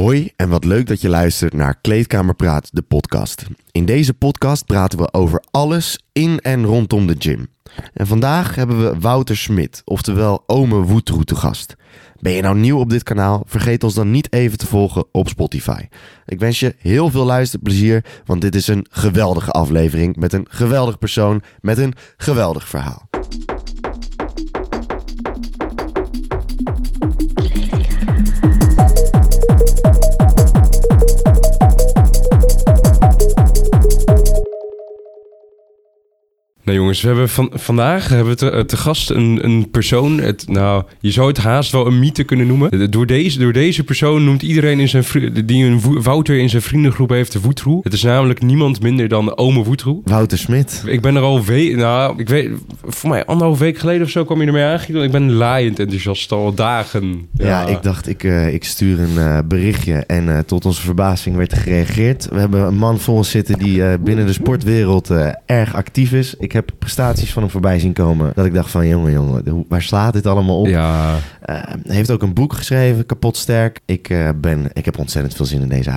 Hoi en wat leuk dat je luistert naar Kleedkamerpraat, de podcast. In deze podcast praten we over alles in en rondom de gym. En vandaag hebben we Wouter Smit, oftewel Ome Woetroe te gast. Ben je nou nieuw op dit kanaal? Vergeet ons dan niet even te volgen op Spotify. Ik wens je heel veel luisterplezier, want dit is een geweldige aflevering met een geweldig persoon met een geweldig verhaal. Nou jongens, we hebben van, vandaag hebben we te, te gast een, een persoon. Het, nou, je zou het haast wel een mythe kunnen noemen. Door deze, door deze persoon noemt iedereen in zijn, die een Wo- Wouter in zijn vriendengroep heeft de Woetroe. Het is namelijk niemand minder dan ome Woetroe. Wouter Smit. Ik ben er al we nou, ik weet, voor mij anderhalf week geleden of zo kwam je ermee aangekomen. Ik ben laaiend enthousiast al dagen. Ja, ik dacht, ik, eh, ik stuur een eh, berichtje en eh, tot onze verbazing werd er gereageerd. We hebben een man voor ons zitten die eh, binnen de sportwereld eh, erg actief is. Ik heb prestaties van hem voorbij zien komen dat ik dacht van, jongen, jongen, waar slaat dit allemaal op? Ja, heeft ook een boek geschreven, kapot sterk. Ik, eh, ben, ik heb ontzettend veel zin in deze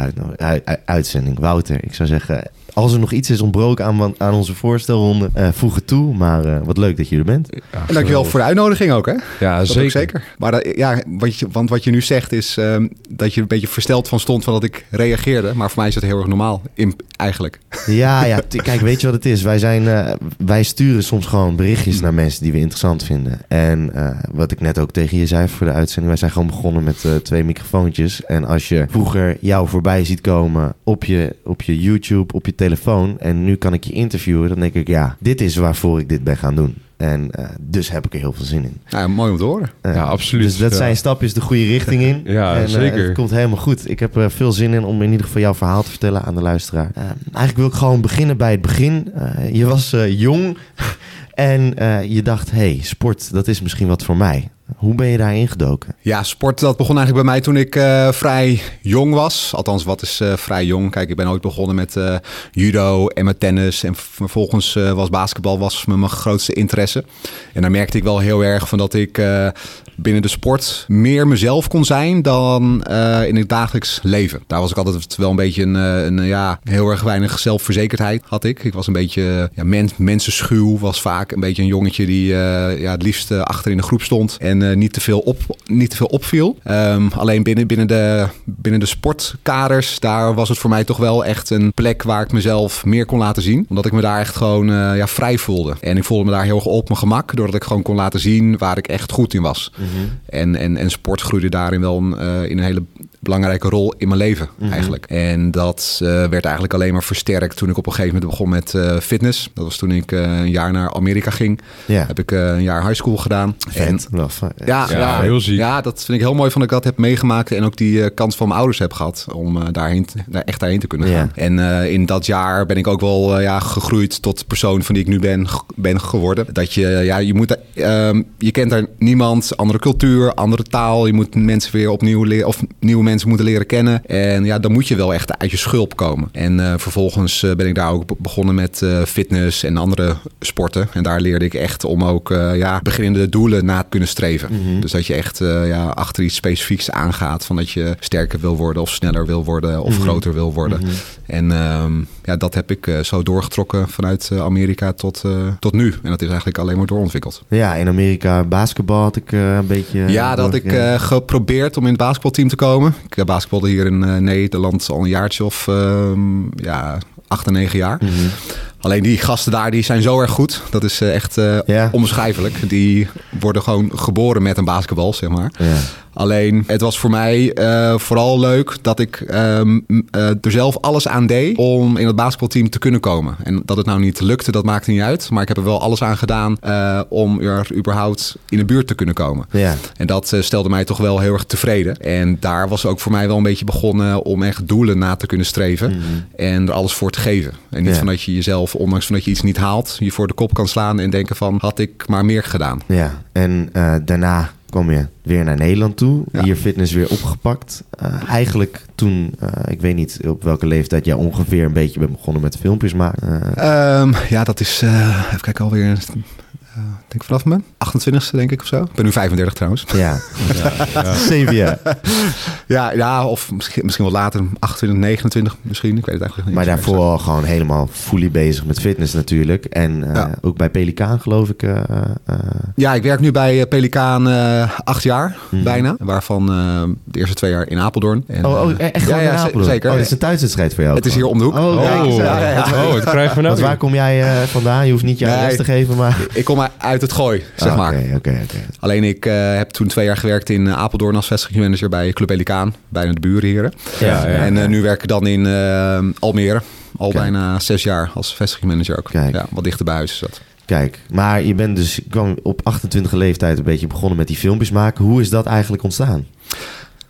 uitzending. Wouter, ik zou zeggen, als er nog iets is ontbroken aan, aan onze voorstelronde, eh, voeg het toe. Maar eh, wat leuk dat je er bent. En dankjewel voor de uitnodiging ook, hè? Ja, Dat zeker. ook zeker. Maar dat- ja, wat je, want wat je nu zegt is ehm, dat je een beetje versteld van stond van dat ik reageerde. Maar voor mij is het heel erg normaal, in, eigenlijk. Ja, ja, kijk, weet je wat het is? Wij, zijn, eh, wij sturen soms gewoon berichtjes naar mensen die we interessant vinden. En eh, wat ik net ook tegen je zei voor de uitzending, wij zijn gewoon begonnen met eh, twee microfoontjes. En als je vroeger jou voorbij ziet komen op je, op je YouTube, op je telefoon, en nu kan ik je interviewen, dan denk ik, ja, dit is waarvoor ik dit ben gaan doen. En eh, dus heb ik er heel veel zin in. Nou, mooi om te horen. Eh, Ja, absoluut. Dus dat Ja. zijn stapjes de goede richting in. Ja, en, zeker. het komt helemaal goed. Ik heb er veel zin in om in ieder geval jouw verhaal te vertellen aan de luisteraar. Eigenlijk wil ik gewoon beginnen bij het begin. Eh, je was eh, jong en eh, je dacht, hey, sport, dat is misschien wat voor mij. Hoe ben je daarin gedoken? Ja, sport dat begon eigenlijk bij mij toen ik eh, vrij jong was. Althans, wat is eh, vrij jong? Kijk, ik ben ooit begonnen met eh, judo en met tennis. En vervolgens was basketbal was mijn grootste interesse. En daar merkte ik wel heel erg van dat ik binnen de sport meer mezelf kon zijn dan in het dagelijks leven. Daar was ik altijd wel een beetje een, een ja, heel erg weinig zelfverzekerdheid had ik. Ik was een beetje ja, men, mensenschuw, was vaak een beetje een jongetje die ja, het liefst achter in de groep stond en eh, niet, te veel op, niet te veel opviel. Ehm, alleen binnen, binnen, de, binnen de sportkaders, daar was het voor mij toch wel echt een plek waar ik mezelf meer kon laten zien. Omdat ik me daar echt gewoon eh, ja, vrij voelde. En ik voelde me daar heel erg op mijn gemak, doordat ik gewoon kon laten zien waar ik echt goed in was. En, en, en sport groeide daarin wel eh, in een hele belangrijke rol in mijn leven eigenlijk. En dat eh, werd eigenlijk alleen maar versterkt toen ik op een gegeven moment begon met eh, fitness. Dat was toen ik eh, een jaar naar Amerika ging. Heb ik een jaar high school gedaan. En ja, Ja, ja, heel ziek. Ja, dat vind ik heel mooi van dat ik dat heb meegemaakt. En ook die kans van mijn ouders heb gehad om daarheen, te- daar echt daarheen te kunnen gaan. En in dat jaar ben ik ook wel ja, gegroeid tot de persoon van die ik nu ben, ben geworden. Dat je, ja, je moet, eh, ehm, je kent daar niemand, andere cultuur, andere taal. Je moet mensen weer opnieuw leren, of nieuwe mensen moeten leren kennen. En ja, dan moet je wel echt uit je schulp komen. En eh, vervolgens eh, ben ik daar ook be- begonnen met eh, fitness en andere sporten. En daar leerde ik echt om ook ja, beginnende doelen na te kunnen streven. Dus dat je echt ja, achter iets specifieks aangaat. Van dat je sterker wil worden of sneller wil worden of groter wil worden. En ehm, ja, dat heb ik eh, zo doorgetrokken vanuit eh, Amerika tot, eh, tot nu. En dat is eigenlijk alleen maar doorontwikkeld. Ja, in Amerika basketbal had ik een beetje... Ja, dat had ik ja. geprobeerd om in het basketbalteam te komen. Ik heb basketbalde hier in Nederland al een jaartje of ehm, ja, acht en negen jaar. Mhm. Alleen die gasten daar die zijn zo erg goed. Dat is echt Ja. onbeschrijfelijk. Die worden gewoon geboren met een basketbal, zeg maar. Ja. Alleen het was voor mij eh, vooral leuk dat ik ehm, eh, er zelf alles aan deed om in het basketbalteam te kunnen komen. En dat het nou niet lukte, dat maakte niet uit. Maar ik heb er wel alles aan gedaan eh, om er überhaupt in de buurt te kunnen komen. Ja. En dat stelde mij toch wel heel erg tevreden. En daar was ook voor mij wel een beetje begonnen om echt doelen na te kunnen streven. En er alles voor te geven. En niet Ja. van dat je jezelf, ondanks van dat je iets niet haalt, je voor de kop kan slaan en denken van had ik maar meer gedaan. Ja, en daarna kwam je weer naar Nederland toe. Ja. Hier fitness weer opgepakt. Eh, eigenlijk toen, eh, ik weet niet op welke leeftijd jij ongeveer een beetje bent begonnen met filmpjes maken. Eh, Ehm, ja, dat is, eh, even kijken, alweer, eh, denk ik vanaf mijn 28ste denk ik of zo. Ik ben nu 35 trouwens. ja, zeven jaar. Ja, ja of misschien, misschien wel later, 28, 29 misschien. Ik weet het eigenlijk niet. Maar daarvoor al gewoon helemaal fully bezig met fitness natuurlijk. En eh, Ja. ook bij Pelikaan geloof ik. eh, eh, Ja, ik werk nu bij Pelikaan eh, acht jaar Mhm. bijna. Waarvan eh, de eerste twee jaar in Apeldoorn. En, oh, oh, echt gewoon ja, ja, in Apeldoorn? zeker. Oh, dat is een thuiswedstrijd voor jou. Het is hier om de hoek. Oh, Oh, ja, ja, ja. oh, wat krijgen we nou? Want waar kom jij eh, vandaan? Je hoeft niet je Nee. adres te geven, maar... Ik kom uit het gooi, zeg Ah, maar. Alleen ik eh, heb toen twee jaar gewerkt in eh, Apeldoorn als vestigingsmanager bij Club Pelikaan. Bijna de buren hier. Ja, ja. En eh, nu werk ik dan in Almere. Al Kijk. bijna zes jaar als vestigingsmanager ook. Kijk. Ja, wat dichter bij huis is dat. Kijk, maar je bent dus kwam op 28 leeftijd een beetje begonnen met die filmpjes maken. Hoe is dat eigenlijk ontstaan?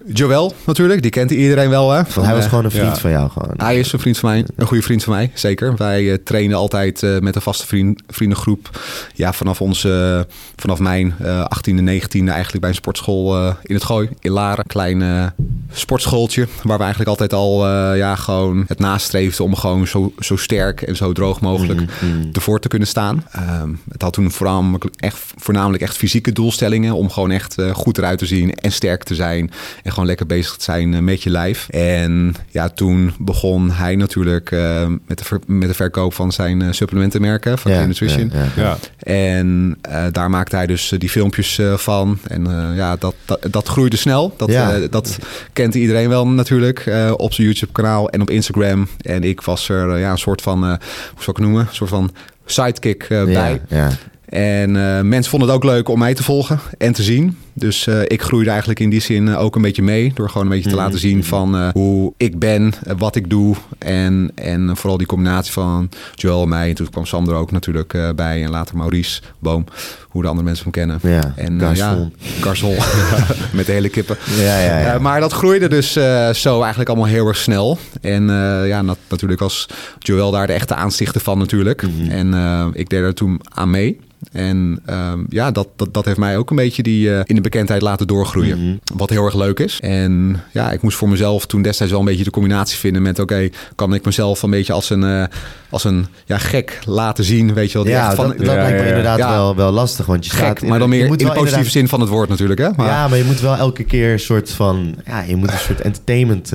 Joël natuurlijk, die kent iedereen wel. Hè? Want hij was eh, gewoon een vriend ja. van jou. Gewoon. Hij is een vriend van mij, een goede vriend van mij, zeker. Wij eh, trainen altijd eh, met een vaste vriend, vriendengroep. Ja, vanaf, onze, vanaf mijn eh 18e, 19e eigenlijk bij een sportschool eh, in het Gooi, in Laren. Een klein eh, sportschooltje, waar we eigenlijk altijd al eh, ja, gewoon het nastreefden om gewoon zo, zo sterk en zo droog mogelijk Mhm, mhm. ervoor te kunnen staan. Ehm, het had toen voornamelijk echt, voornamelijk echt fysieke doelstellingen om gewoon echt eh, goed eruit te zien en sterk te zijn en gewoon lekker bezig te zijn eh, met je lijf. En ja, toen begon hij natuurlijk eh, met, de ver- met de verkoop van zijn eh, supplementenmerken van Ja, Nutrition. ja, ja. Ja. En eh, daar maakte hij dus die filmpjes eh, van. En eh, ja, dat, dat, dat groeide snel. Dat, Ja. eh, dat kent iedereen wel natuurlijk eh, op zijn YouTube-kanaal en op Instagram. En ik was er ja, een soort van, eh, hoe zou ik het noemen? Een soort van sidekick eh, bij. En eh, mensen vonden het ook leuk om mij te volgen en te zien. Dus eh, ik groeide eigenlijk in die zin eh, ook een beetje mee. Door gewoon een beetje te Mhm. laten zien van eh, hoe ik ben, wat ik doe. En, en vooral die combinatie van Joel en mij. En toen kwam Sander ook natuurlijk bij. En later Maurice Boom. Hoe de andere mensen hem kennen. Ja, En eh, ja. Garsol. met de hele kippen. Ja, ja, ja. Maar dat groeide dus zo eigenlijk allemaal heel erg snel. En ja, nat- natuurlijk was Joel daar de echte aanstichter van natuurlijk. Mhm. En ik deed er toen aan mee. En ehm, ja, dat, dat, dat heeft mij ook een beetje die, in de bekendheid laten doorgroeien. Mhm. Wat heel erg leuk is. En ja, ik moest voor mezelf toen destijds wel een beetje de combinatie vinden met... oké, kan ik mezelf een beetje als een, eh, als een ja, gek laten zien, weet je wel. Ja, van, dat, dat lijkt me inderdaad. Wel, wel lastig. Want je staat gek, maar dan je meer in de positieve inderdaad- zin van het woord natuurlijk. Hè? Maar, Ja, maar je moet wel elke keer een soort van... Ja, je moet een soort entertainment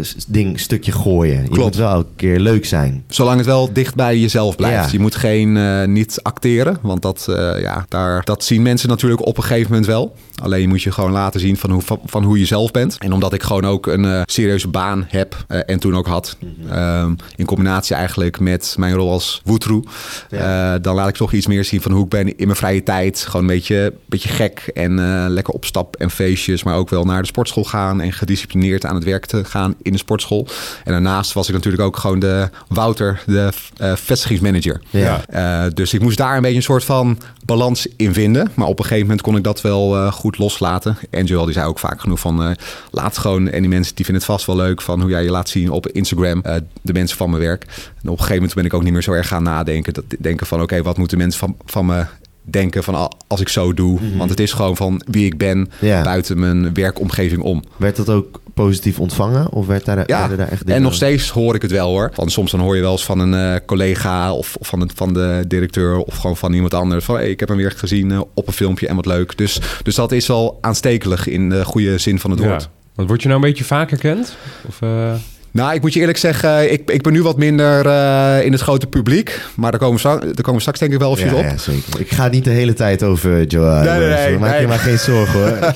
s- ding, stukje gooien. Je Klopt. moet wel elke keer leuk zijn. Zolang het wel dicht bij jezelf blijft. Je moet geen eh, niet acteren. Want dat, eh, ja, daar, dat zien mensen natuurlijk op een gegeven moment wel. Alleen moet je gewoon laten zien van hoe, van, van hoe je zelf bent. En omdat ik gewoon ook een serieuze baan heb en toen ook had. ehm, in combinatie eigenlijk met mijn rol als woetroe. Ja. eh, dan laat ik toch iets meer zien van hoe ik ben in mijn vrije tijd. Gewoon een beetje, beetje gek en eh, lekker op stap en feestjes. Maar ook wel naar de sportschool gaan en gedisciplineerd aan het werk te gaan in de sportschool. En daarnaast was ik natuurlijk ook gewoon de Wouter, de eh, vestigingsmanager. Ja. Dus ik moest daar een beetje een soort van balans in vinden. Maar op een gegeven moment kon ik dat wel eh, goed loslaten. En Joel die zei ook vaak genoeg van... eh, laat gewoon, en die mensen die vinden het vast wel leuk... van hoe jij je laat zien op Instagram, eh, de mensen van mijn werk. En op een gegeven moment ben ik ook niet meer zo erg gaan nadenken. Dat, denken van oké, wat moeten mensen van, van me denken van al- als ik zo doe. Want het is gewoon van wie ik ben Mhm. Ja. buiten mijn werkomgeving om. Werd dat ook positief ontvangen? Of werd daar, Ja, werden daar echt en nog steeds hoor ik het wel hoor. Van, soms dan hoor je wel eens van een eh, collega of, of van, de, van de directeur of gewoon van iemand anders. Van hey, ik heb hem weer gezien eh, op een filmpje en wat leuk. Dus, dus dat is wel aanstekelijk in de goede zin van het Ja. woord. Want word je nou een beetje vaker kent? Of, eh, Nou, ik moet je eerlijk zeggen, ik, ik ben nu wat minder eh, in het grote publiek. Maar daar komen, we straks, daar komen we straks denk ik wel even ja, op. ja, zeker. Ik ga niet de hele tijd over Joe. Nee, nee, nee, Maak nee. je maar geen zorgen hoor.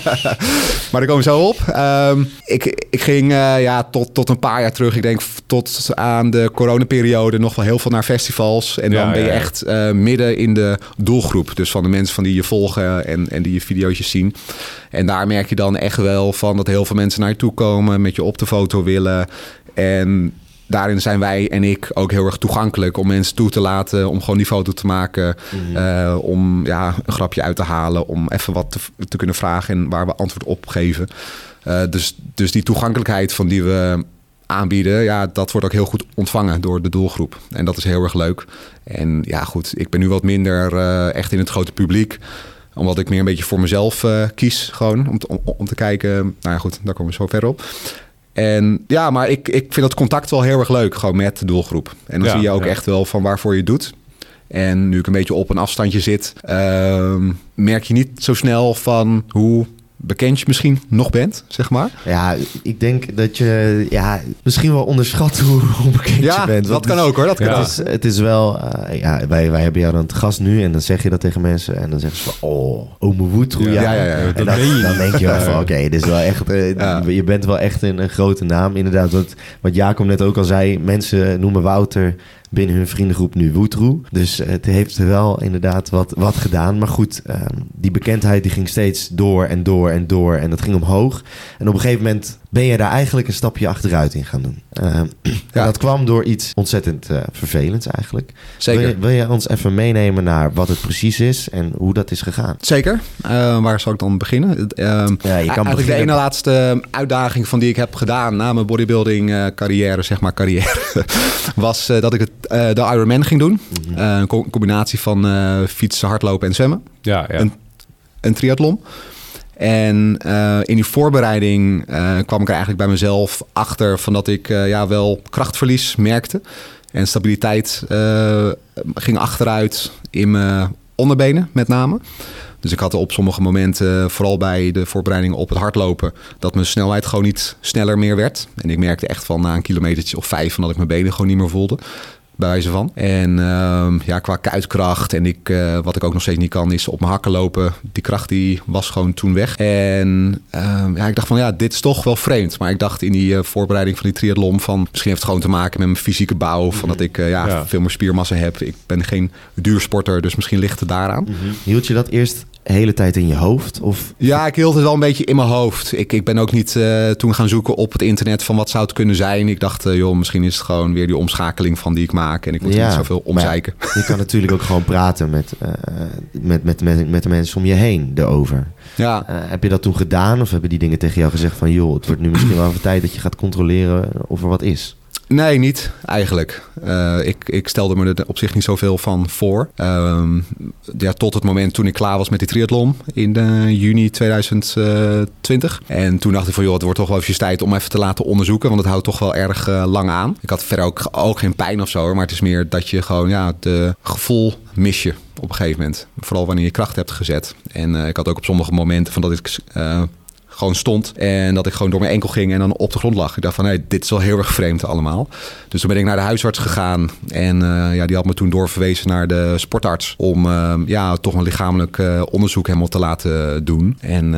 Maar daar komen we zo op. Ehm, ik, ik ging eh, ja, tot, tot een paar jaar terug. Ik denk tot aan de coronaperiode nog wel heel veel naar festivals. En dan Ja, ben je ja, echt eh, midden in de doelgroep. Dus van de mensen van die je volgen en, en die je video's zien. En daar merk je dan echt wel van dat heel veel mensen naar je toe komen. Met je op de foto willen. En daarin zijn wij en ik ook heel erg toegankelijk om mensen toe te laten. Om gewoon die foto te maken. eh, om ja, een grapje uit te halen. Om even wat te, te kunnen vragen en waar we antwoord op geven. Eh, dus, dus die toegankelijkheid van die we aanbieden, ja, dat wordt ook heel goed ontvangen door de doelgroep. En dat is heel erg leuk. En ja, goed, ik ben nu wat minder eh, echt in het grote publiek omdat ik meer een beetje voor mezelf eh, kies, gewoon om te, om, om te kijken. Nou ja, goed, daar komen we zo verder op. En ja, maar ik, ik vind dat contact wel heel erg leuk, gewoon met de doelgroep. En dan Ja, zie je ook ja. echt wel van waarvoor je het doet. En nu ik een beetje op een afstandje zit, ehm, merk je niet zo snel van hoe bekend je misschien nog bent, zeg maar. Ja, ik denk dat je ja, misschien wel onderschat hoe, hoe bekend Ja, je bent. dat Want kan het- ook hoor. Dat kan Ja. Het is, het is wel, eh, ja, wij, wij hebben jou dan te gast nu en dan zeg je dat tegen mensen en dan zeggen ze van, oh, ome Woetroe, ja. Ja, ja, ja. En Dat dan, dan denk je wel Ja, van, ja. oké, dit is wel echt, eh, Ja. je bent wel echt een, een grote naam. Inderdaad, wat, wat Jacob net ook al zei, mensen noemen Wouter binnen hun vriendengroep nu Woetroe. Dus het heeft wel inderdaad wat, wat gedaan. Maar goed, eh, die bekendheid die ging steeds door en door en door en dat ging omhoog. En op een gegeven moment ben je daar eigenlijk een stapje achteruit in gaan doen. Eh, en Ja. dat kwam door iets ontzettend eh, vervelends eigenlijk. Zeker. Wil je, wil je ons even meenemen naar wat het precies is en hoe dat is gegaan? Zeker. Eh, waar zal ik dan beginnen? Ehm, Ja, je kan eigenlijk beginnen- de ene laatste uitdaging van die ik heb gedaan na mijn bodybuilding eh, carrière, zeg maar carrière, was eh, dat ik het, eh, de Ironman ging doen. Mhm. Eh, een co- combinatie van eh, fietsen, hardlopen en zwemmen. Ja, ja. Een- Een triathlon. En eh, in die voorbereiding eh, kwam ik er eigenlijk bij mezelf achter van dat ik eh, ja, wel krachtverlies merkte. En stabiliteit ging achteruit in mijn onderbenen met name. Dus ik had op sommige momenten, vooral bij de voorbereiding op het hardlopen, dat mijn snelheid gewoon niet sneller meer werd. En ik merkte echt van na een kilometertje of vijf van dat ik mijn benen gewoon niet meer voelde. Bij wijze van. En ehm, ja, qua kuitkracht en ik, eh, wat ik ook nog steeds niet kan, is op mijn hakken lopen. Die kracht die was gewoon toen weg. En ehm, ja, ik dacht van ja, dit is toch wel vreemd. Maar ik dacht in die eh, voorbereiding van die triathlon van misschien heeft het gewoon te maken met mijn fysieke bouw. Van dat ik eh, ja, Ja. veel meer spiermassa heb. Ik ben geen duursporter, dus misschien ligt het daaraan. Hield je dat eerst hele tijd in je hoofd? Of Ja, ik hield het wel een beetje in mijn hoofd. Ik, ik ben ook niet eh, toen gaan zoeken op het internet van wat zou het kunnen zijn. Ik dacht, eh, joh, misschien is het gewoon weer die omschakeling van die ik maak. En ik moet Ja, niet zoveel maar- omzeiken. je kan natuurlijk ook gewoon praten met, eh, met, met, met, met de mensen om je heen erover. Ja, heb je dat toen gedaan of hebben die dingen tegen jou gezegd van... joh, het wordt nu misschien wel even tijd dat je gaat controleren of er wat is? Nee, niet eigenlijk. Eh, ik, ik stelde me er op zich niet zoveel van voor. Ehm, ja, tot het moment toen ik klaar was met die triathlon in eh, juni 2020. En toen dacht ik van, joh, het wordt toch wel even tijd om even te laten onderzoeken. Want het houdt toch wel erg eh, lang aan. Ik had verder ook, ook geen pijn of zo. Maar het is meer dat je gewoon, ja, de gevoel mis je op een gegeven moment. Vooral wanneer je kracht hebt gezet. En ik had ook op sommige momenten van dat ik... gewoon stond en dat ik gewoon door mijn enkel ging en dan op de grond lag. Ik dacht van, hey, dit is wel heel erg vreemd allemaal. Dus toen ben ik naar de huisarts gegaan en eh, ja, die had me toen doorverwezen naar de sportarts om eh, ja, toch een lichamelijk eh, onderzoek helemaal te laten doen. En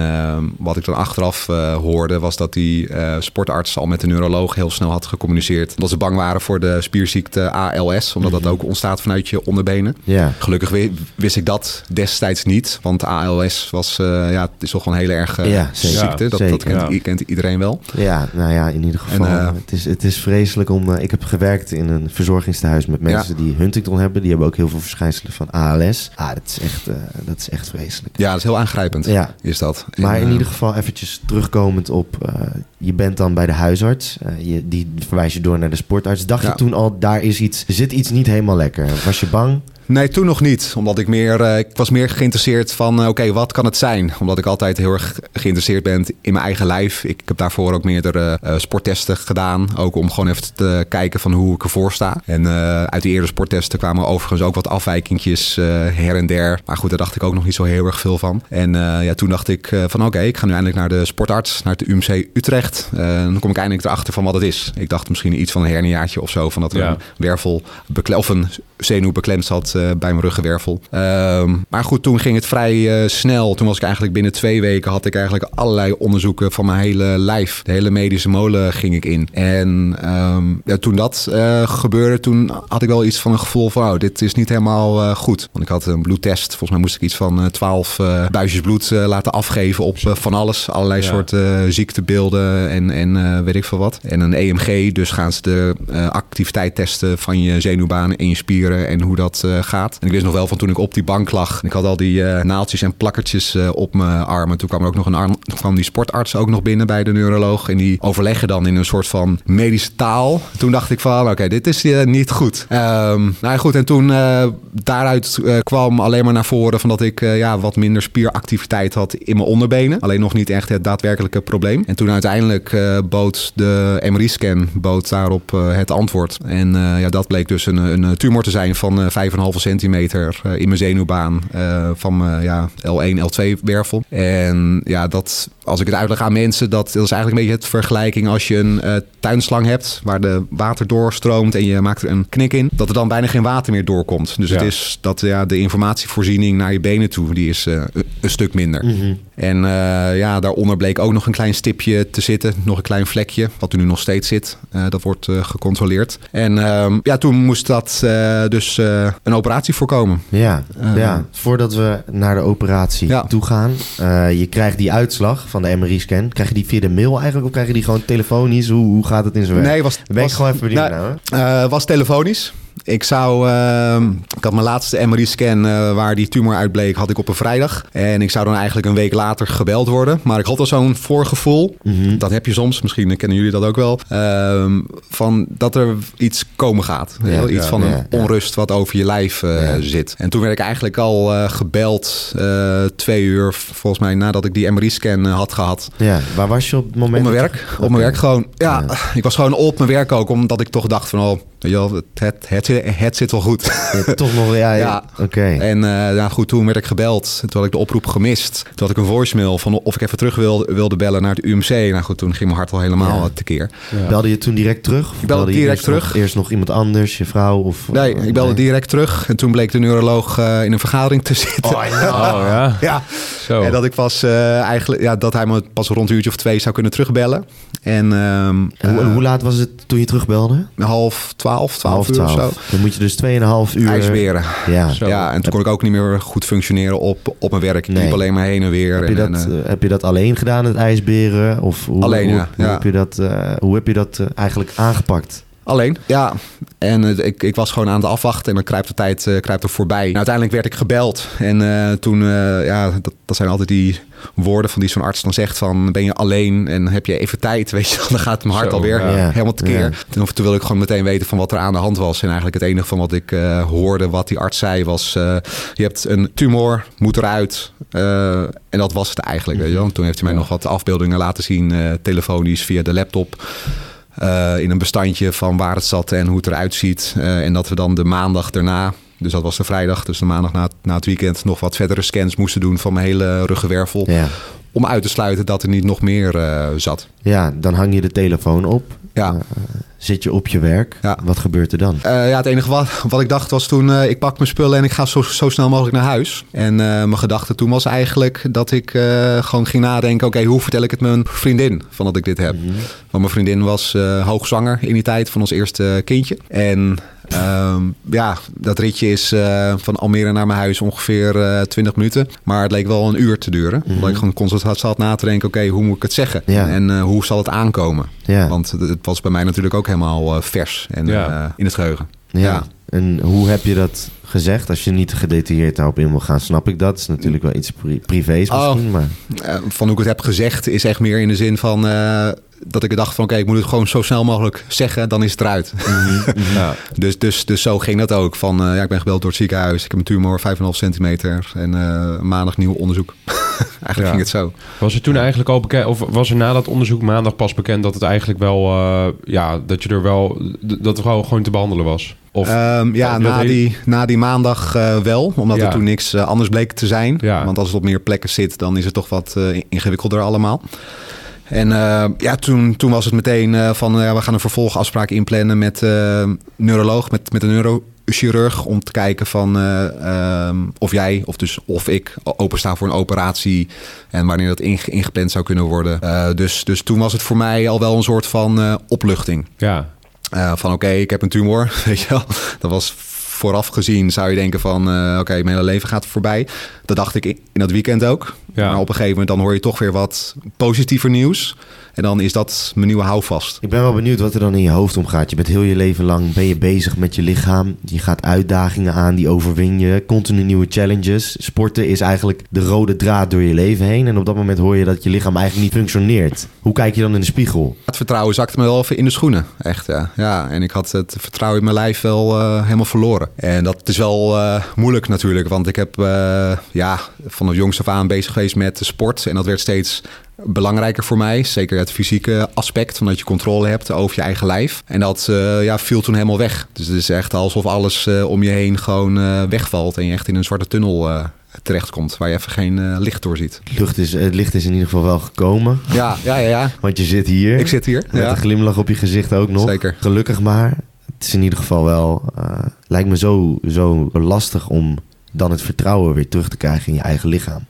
wat ik dan achteraf hoorde was dat die sportarts al met de neuroloog heel snel had gecommuniceerd dat ze bang waren voor de spierziekte ALS, omdat dat ook ontstaat vanuit je onderbenen. Ja, Gelukkig wi- wist ik dat destijds niet. Want ALS was, ja, het is toch wel een hele erg Ja, zeker. Ziekte. dat, dat kent, kent iedereen wel. ja, nou ja, in ieder geval. En, eh, het, is, het is vreselijk om... eh, ik heb gewerkt in een verzorgingstehuis met mensen die Huntington hebben. Die hebben ook heel veel verschijnselen van ALS. Ah, dat is echt, eh, dat is echt vreselijk. Ja, dat is heel aangrijpend. Ja, Is dat. Maar in ieder geval eventjes terugkomend op... je bent dan bij de huisarts. je, die verwijst je door naar de sportarts. Dacht je toen al, daar is iets, zit iets niet helemaal lekker? Was je bang? Nee, toen nog niet. Omdat ik meer, eh, ik was meer geïnteresseerd van, eh, oké, wat kan het zijn? Omdat ik altijd heel erg geïnteresseerd ben in mijn eigen lijf. Ik heb daarvoor ook meerdere eh, sporttesten gedaan. Ook om gewoon even te kijken van hoe ik ervoor sta. En uit die eerdere sporttesten kwamen overigens ook wat afwijkingjes her en der. Maar goed, daar dacht ik ook nog niet zo heel erg veel van. En ja, toen dacht ik van, oké, ik ga nu eindelijk naar de sportarts, naar het UMC Utrecht. Dan kom ik eindelijk erachter van wat het is. Ik dacht misschien iets van een herniaatje of zo. Van dat er Ja. een wervel of een zenuw beklemd zat bij mijn ruggenwervel. Ehm, maar goed, toen ging het vrij eh, snel. Toen was ik eigenlijk binnen twee weken had ik eigenlijk allerlei onderzoeken van mijn hele lijf. De hele medische molen ging ik in. En ehm, ja, toen dat eh, gebeurde, toen had ik wel iets van een gevoel van, oh, dit is niet helemaal eh, goed. Want ik had een bloedtest. Volgens mij moest ik iets van eh, 12 eh, buisjes bloed eh, laten afgeven op eh, van alles. Allerlei Ja. soorten eh, ziektebeelden en, en eh, weet ik veel wat. En een EMG, dus gaan ze de eh, activiteit testen van je zenuwbaan en je spieren en hoe dat eh, gaat. En ik wist nog wel van toen ik op die bank lag. Ik had al die uh, naaltjes en plakkertjes eh, op mijn armen. Toen kwam er ook nog een arm, kwam die sportarts ook nog binnen bij de neuroloog. En die overleggen dan in een soort van medische taal. Toen dacht ik van, oké, dit is eh, niet goed. Um, nou ja, goed. En toen daaruit kwam alleen maar naar voren van dat ik ja, wat minder spieractiviteit had in mijn onderbenen. Alleen nog niet echt het daadwerkelijke probleem. En toen uiteindelijk bood de MRI-scan bood daarop het antwoord. En ja, dat bleek dus een, een tumor te zijn van 5,5 centimeter eh, in mijn zenuwbaan eh, van mijn ja, L1, L2 wervel. En ja, dat, als ik het uitleg aan mensen, dat, dat is eigenlijk een beetje het vergelijking als je een eh, tuinslang hebt waar de water doorstroomt en je maakt er een knik in, dat er dan bijna geen water meer doorkomt. Dus het is dat ja, de informatievoorziening naar je benen toe, die is een, een stuk minder. Mhm. En ja, daaronder bleek ook nog een klein stipje te zitten, nog een klein vlekje, wat er nu nog steeds zit. dat wordt gecontroleerd. En ehm, ja, toen moest dat dus een open operatie voorkomen. Ja, Eh, ja, voordat we naar de operatie Ja. toe gaan. eh, je krijgt die uitslag van de MRI-scan. Krijg je die via de mail eigenlijk of krijg je die gewoon telefonisch? Hoe, hoe gaat het in zijn werk? Nee, was, ben ik was, gewoon even benieuwd nou, was telefonisch. Ik zou, ehm, ik had mijn laatste MRI-scan eh, waar die tumor uitbleek, had ik op een vrijdag. En ik zou dan eigenlijk een week later gebeld worden. Maar ik had al zo'n voorgevoel, Mhm. dat heb je soms, misschien kennen jullie dat ook wel, ehm, van dat er iets komen gaat. Ja, Heel iets ja, van een ja, onrust wat over je lijf eh, zit. En toen werd ik eigenlijk al eh, gebeld, twee uur volgens mij nadat ik die MRI-scan had gehad. Ja, waar was je op het moment? Op mijn werk. Op mijn werk gewoon. Ja, Ja. ik was gewoon op mijn werk ook, omdat ik toch dacht van, oh, wel, het, het, zit wel goed. Ja, toch nog, ja. ja. Ja. Oké. En eh ja, goed, toen werd ik gebeld. Toen had ik de oproep gemist. Toen had ik een voicemail van of ik even terug wilde, wilde bellen naar het UMC. Nou goed, toen ging mijn hart al helemaal Ja. tekeer. Ja. Belde je toen direct terug? Ik belde direct eerst nog- terug. eerst nog iemand anders, je vrouw? Of, Nee, eh, ik belde nee? direct terug. En toen bleek de neuroloog eh, in een vergadering te zitten. Oh, ja. Oh ja, Ja, zo. en dat ik pas eh, eigenlijk, ja, dat hij me pas rond een uurtje of twee zou kunnen terugbellen. En, ehm, En hoe, eh, hoe laat was het toen je terugbelde? half twaalf, twaalf Half uur of zo. Dan moet je dus 2,5 uur... IJsberen. Ja. Zo. Ja, en toen kon ik ook niet meer goed functioneren op, op mijn werk. Ik Nee. liep alleen maar heen en weer. Heb je, dat, en, eh, eh, heb je dat alleen gedaan, het ijsberen? Of hoe, Alleen, hoe, ja, Hoe ja. heb je dat, eh, hoe heb je dat eigenlijk aangepakt? Alleen, ja. En ik, ik was gewoon aan het afwachten en dan kruipt de tijd eh, kruipt er voorbij. En uiteindelijk werd ik gebeld. En eh, toen, eh, ja, dat, dat zijn altijd die woorden van die zo'n arts dan zegt van... ben je alleen en heb je even tijd, weet je wel. Dan gaat mijn hart Zo, alweer ja. Helemaal tekeer. Ja. Toen, toen wilde ik gewoon meteen weten van wat er aan de hand was. En eigenlijk het enige van wat ik eh, hoorde, wat die arts zei, was... eh, je hebt een tumor, moet eruit. Eh, en dat was het eigenlijk, weet je wel. En Toen heeft hij mij Ja. nog wat afbeeldingen laten zien, eh, telefonisch via de laptop. Eh, in een bestandje van waar het zat en hoe het eruit ziet. Eh, en dat we dan de maandag daarna, dus dat was de vrijdag, dus de maandag na, na het weekend, nog wat verdere scans moesten doen van mijn hele ruggenwervel. Ja. Om uit te sluiten dat er niet nog meer eh, zat. ja, dan hang je de telefoon op. Ja. Eh, zit je op je werk. Ja. Wat gebeurt er dan? Eh, ja, het enige wat, wat ik dacht was toen, eh, ik pak mijn spullen en ik ga zo, zo snel mogelijk naar huis. En mijn gedachte toen was eigenlijk dat ik gewoon ging nadenken, oké, hoe vertel ik het mijn vriendin van dat ik dit heb? Mhm. Want mijn vriendin was hoogzwanger in die tijd van ons eerste kindje. En ehm, ja, dat ritje is eh, van Almere naar mijn huis ongeveer eh 20 minuten. Maar het leek wel een uur te duren. Mhm. Omdat ik gewoon constant zat na te denken, oké, hoe moet ik het zeggen? Ja. En eh, hoe zal het aankomen? Ja. Want het, het was bij mij natuurlijk ook helemaal eh, vers en Ja. eh, in het geheugen. Ja. Ja. En hoe heb je dat gezegd? Als je niet gedetailleerd daarop in wil gaan, snap ik dat. Het is natuurlijk wel iets pri privés Oh. misschien, maar... Eh, van hoe ik het heb gezegd is echt meer in de zin van eh, dat ik dacht van oké, ik moet het gewoon zo snel mogelijk zeggen, dan is het eruit. Ja. dus, dus, dus zo ging dat ook. Van eh, ja, ik ben gebeld door het ziekenhuis, ik heb een tumor 5,5 centimeter en eh, maandag nieuw onderzoek. Eigenlijk Ja. ging het zo. Was er toen eigenlijk al bekend, of was er na dat onderzoek maandag pas bekend dat het eigenlijk wel, eh, ja, dat je er wel, dat het gewoon, te behandelen was? Of, Ehm, ja, na die, na die maandag wel, omdat Ja. er toen niks anders bleek te zijn. Ja. Want als het op meer plekken zit, dan is het toch wat ingewikkelder allemaal. En eh, ja, toen, toen was het meteen eh, van, ja, we gaan een vervolgafspraak inplannen met eh neuroloog, met, met een neurochirurg, om te kijken van eh, ehm, of jij, of dus of ik, openstaan voor een operatie en wanneer dat inge- ingepland zou kunnen worden. Eh, dus, dus toen was het voor mij al wel een soort van eh, opluchting. ja, Eh, van oké, ik heb een tumor, weet je wel. Dat was vooraf gezien, zou je denken van... eh, oké, mijn hele leven gaat voorbij. Dat dacht ik in in dat weekend ook. Ja. Maar op een gegeven moment dan hoor je toch weer wat positiever nieuws. En dan is dat mijn nieuwe houvast. Ik ben wel benieuwd wat er dan in je hoofd omgaat. Je bent heel je leven lang ben je bezig met je lichaam. Je gaat uitdagingen aan, die overwin je. Continu nieuwe challenges. Sporten is eigenlijk de rode draad door je leven heen. En op dat moment hoor je dat je lichaam eigenlijk niet functioneert. Hoe kijk je dan in de spiegel? Het vertrouwen zakte me wel even in de schoenen. Echt, ja. ja en ik had het vertrouwen in mijn lijf wel eh, helemaal verloren. En dat is wel eh, moeilijk natuurlijk. Want ik heb eh, ja, van het jongs af aan bezig geweest met de sport. En dat werd steeds belangrijker voor mij. Zeker het fysieke aspect, van dat je controle hebt over je eigen lijf. En dat eh, ja, viel toen helemaal weg. Dus het is echt alsof alles eh, om je heen gewoon eh, wegvalt. En je echt in een zwarte tunnel terechtkomt. Waar je even geen licht door ziet. Lucht is, het licht is in ieder geval wel gekomen. Ja, ja, ja. ja. Want je zit hier. Ik zit hier. Met Ja. een glimlach op je gezicht ook nog. Zeker. Gelukkig maar. Het is in ieder geval wel... eh, lijkt me zo, zo lastig om dan het vertrouwen weer terug te krijgen in je eigen lichaam.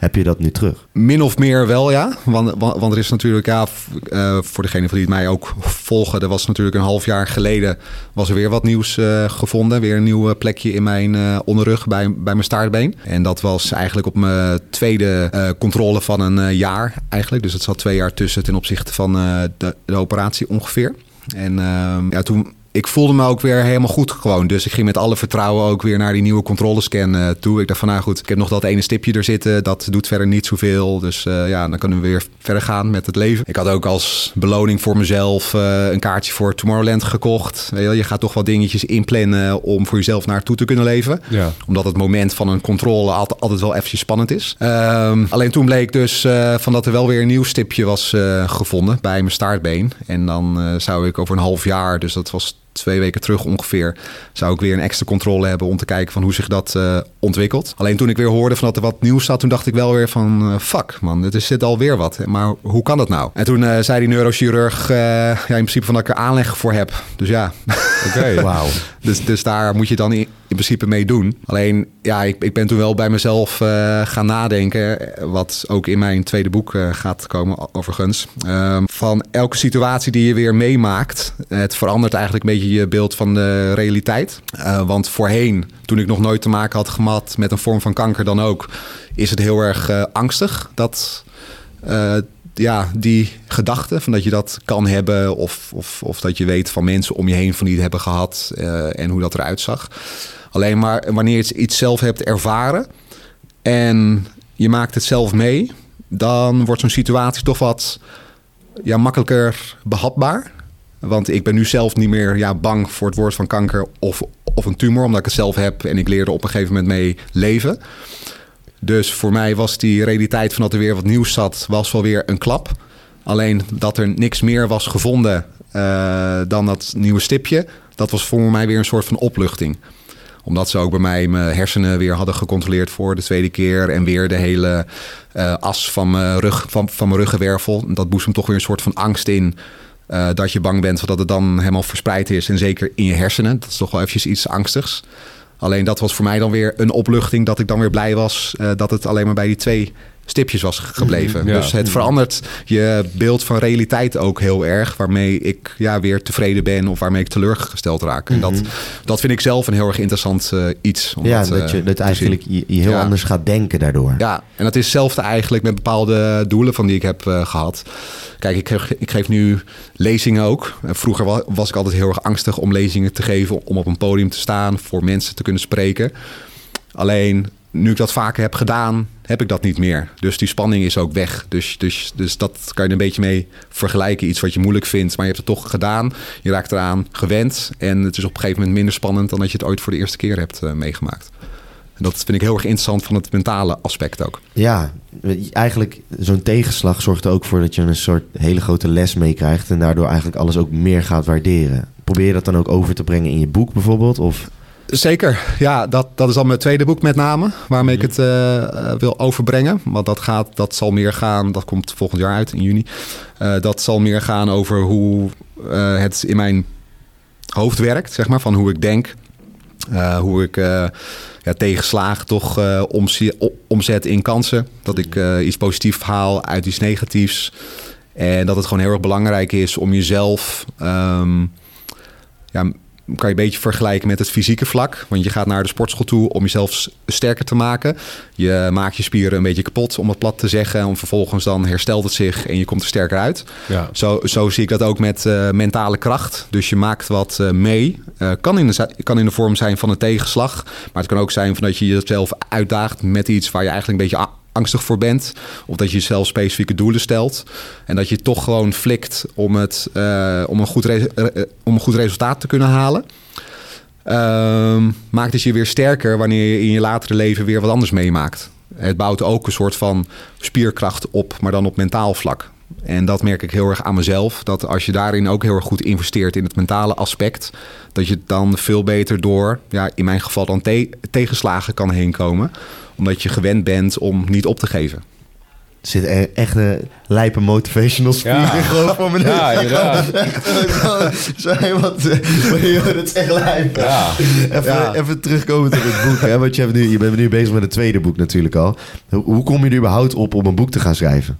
Heb je dat nu terug? Min of meer wel, ja. Want, want, er is natuurlijk, ja, eh, voor degene van die het mij ook volgen, er was natuurlijk een half jaar geleden was er weer wat nieuws eh, gevonden. Weer een nieuw plekje in mijn eh, onderrug bij, bij mijn staartbeen. En dat was eigenlijk op mijn tweede controle van een jaar eigenlijk. Dus het zat twee jaar tussen ten opzichte van de, de operatie ongeveer. En ehm, ja, toen ik voelde me ook weer helemaal goed gewoon. Dus ik ging met alle vertrouwen ook weer naar die nieuwe controlescan eh, toe. Ik dacht van, nou goed, ik heb nog dat ene stipje er zitten. Dat doet verder niet zoveel. Dus eh, ja, dan kunnen we weer verder gaan met het leven. Ik had ook als beloning voor mezelf eh, een kaartje voor Tomorrowland gekocht. Weet je, gaat toch wat dingetjes inplannen om voor jezelf naartoe te kunnen leven Ja. omdat het moment van een controle altijd, altijd wel eventjes spannend is. Ehm, alleen toen bleek dus van dat er wel weer een nieuw stipje was gevonden bij mijn staartbeen. En dan zou ik over een half jaar, dus dat was twee weken terug ongeveer, zou ik weer een extra controle hebben om te kijken van hoe zich dat eh, ontwikkelt. Alleen toen ik weer hoorde van dat er wat nieuws zat, toen dacht ik wel weer van eh, fuck man, het is zit alweer wat. Maar hoe kan dat nou? En toen eh, zei die neurochirurg ja, in principe van dat ik er aanleg voor heb. Dus ja, Oké. Wauw. Dus, dus daar moet je dan in, in principe mee doen. Alleen, ja, ik, ik ben toen wel bij mezelf eh, gaan nadenken. Wat ook in mijn tweede boek eh, gaat komen, overigens. Ehm, van elke situatie die je weer meemaakt. Het verandert eigenlijk een beetje je beeld van de realiteit. Eh, want voorheen, toen ik nog nooit te maken had gehad met een vorm van kanker dan ook, is het heel erg angstig. Dat. Ja, die gedachte van dat je dat kan hebben, of, of, of dat je weet van mensen om je heen van die hebben gehad eh, en hoe dat eruit zag. Alleen maar wanneer je iets zelf hebt ervaren en je maakt het zelf mee, dan wordt zo'n situatie toch wat ja, makkelijker behapbaar. Want ik ben nu zelf niet meer ja, bang voor het woord van kanker of, of een tumor, omdat ik het zelf heb en ik leerde op een gegeven moment mee leven. Dus voor mij was die realiteit van dat er weer wat nieuws zat, was wel weer een klap. Alleen dat er niks meer was gevonden eh, dan dat nieuwe stipje, dat was voor mij weer een soort van opluchting omdat ze ook bij mij mijn hersenen weer hadden gecontroleerd voor de tweede keer. En weer de hele eh, as van mijn, rug, van, van mijn ruggenwervel. Dat boezemt toch weer een soort van angst in. eh, dat je bang bent dat het dan helemaal verspreid is. En zeker in je hersenen. Dat is toch wel eventjes iets angstigs. Alleen dat was voor mij dan weer een opluchting. Dat ik dan weer blij was eh, dat het alleen maar bij die twee stipjes was gebleven. Ja. Dus het verandert je beeld van realiteit ook heel erg. Waarmee ik ja, weer tevreden ben of waarmee ik teleurgesteld raak. En dat, dat vind ik zelf een heel erg interessant eh, iets. om Ja, dat, dat je eh, dat eigenlijk je, je heel Ja. anders gaat denken daardoor. Ja, en dat is hetzelfde eigenlijk met bepaalde doelen van die ik heb eh, gehad. Kijk, ik, geef- ik geef nu lezingen ook. En Vroeger wa- was ik altijd heel erg angstig om lezingen te geven, om op een podium te staan, voor mensen te kunnen spreken. Alleen nu ik dat vaker heb gedaan, heb ik dat niet meer. Dus die spanning is ook weg. Dus, dus, dus dat kan je een beetje mee vergelijken. Iets wat je moeilijk vindt, maar je hebt het toch gedaan. Je raakt eraan gewend. En het is op een gegeven moment minder spannend dan dat je het ooit voor de eerste keer hebt eh, meegemaakt. En dat vind ik heel erg interessant van het mentale aspect ook. Ja, eigenlijk zo'n tegenslag zorgt er ook voor dat je een soort hele grote les meekrijgt en daardoor eigenlijk alles ook meer gaat waarderen. Probeer je dat dan ook over te brengen in je boek bijvoorbeeld? Of Zeker, ja, dat, dat is al mijn tweede boek met name, waarmee ik het eh, eh, wil overbrengen. Want dat, gaat, dat zal meer gaan, dat komt volgend jaar uit in juni. Eh, dat zal meer gaan over hoe het in mijn hoofd werkt, zeg maar, van hoe ik denk. Hoe ik ja, tegenslagen toch omzet in kansen. Dat ik eh, iets positiefs haal uit iets negatiefs. En dat het gewoon heel erg belangrijk is om jezelf... ehm, ja, kan je een beetje vergelijken met het fysieke vlak. Want je gaat naar de sportschool toe om jezelf sterker te maken. Je maakt je spieren een beetje kapot, om het plat te zeggen. En vervolgens dan herstelt het zich en je komt er sterker uit. Ja. Zo, zo zie ik dat ook met eh, mentale kracht. Dus je maakt wat eh, mee. Eh, kan, in de, kan in de vorm zijn van een tegenslag. Maar het kan ook zijn van dat je jezelf uitdaagt met iets waar je eigenlijk een beetje angstig voor bent. Of dat je jezelf specifieke doelen stelt. En dat je toch gewoon flikt om, het, eh, om, een, goed re- eh, om een goed resultaat te kunnen halen. Ehm, maakt het je weer sterker wanneer je in je latere leven weer wat anders meemaakt. Het bouwt ook een soort van spierkracht op, maar dan op mentaal vlak. En dat merk ik heel erg aan mezelf. Dat als je daarin ook heel erg goed investeert in het mentale aspect, dat je dan veel beter door, ja, in mijn geval dan te- tegenslagen kan heen komen. Omdat je gewend bent om niet op te geven. Er zit e- echt een lijpe motivational speaker Ja. gewoon voor me. Ja, inderdaad. Zo iemand, eh, dat is echt lijp. Ja. Even, Ja. even terugkomen tot het boek. Hè? Want je, hebt nu, je bent nu bezig met het tweede boek natuurlijk al. Hoe kom je er überhaupt op om een boek te gaan schrijven?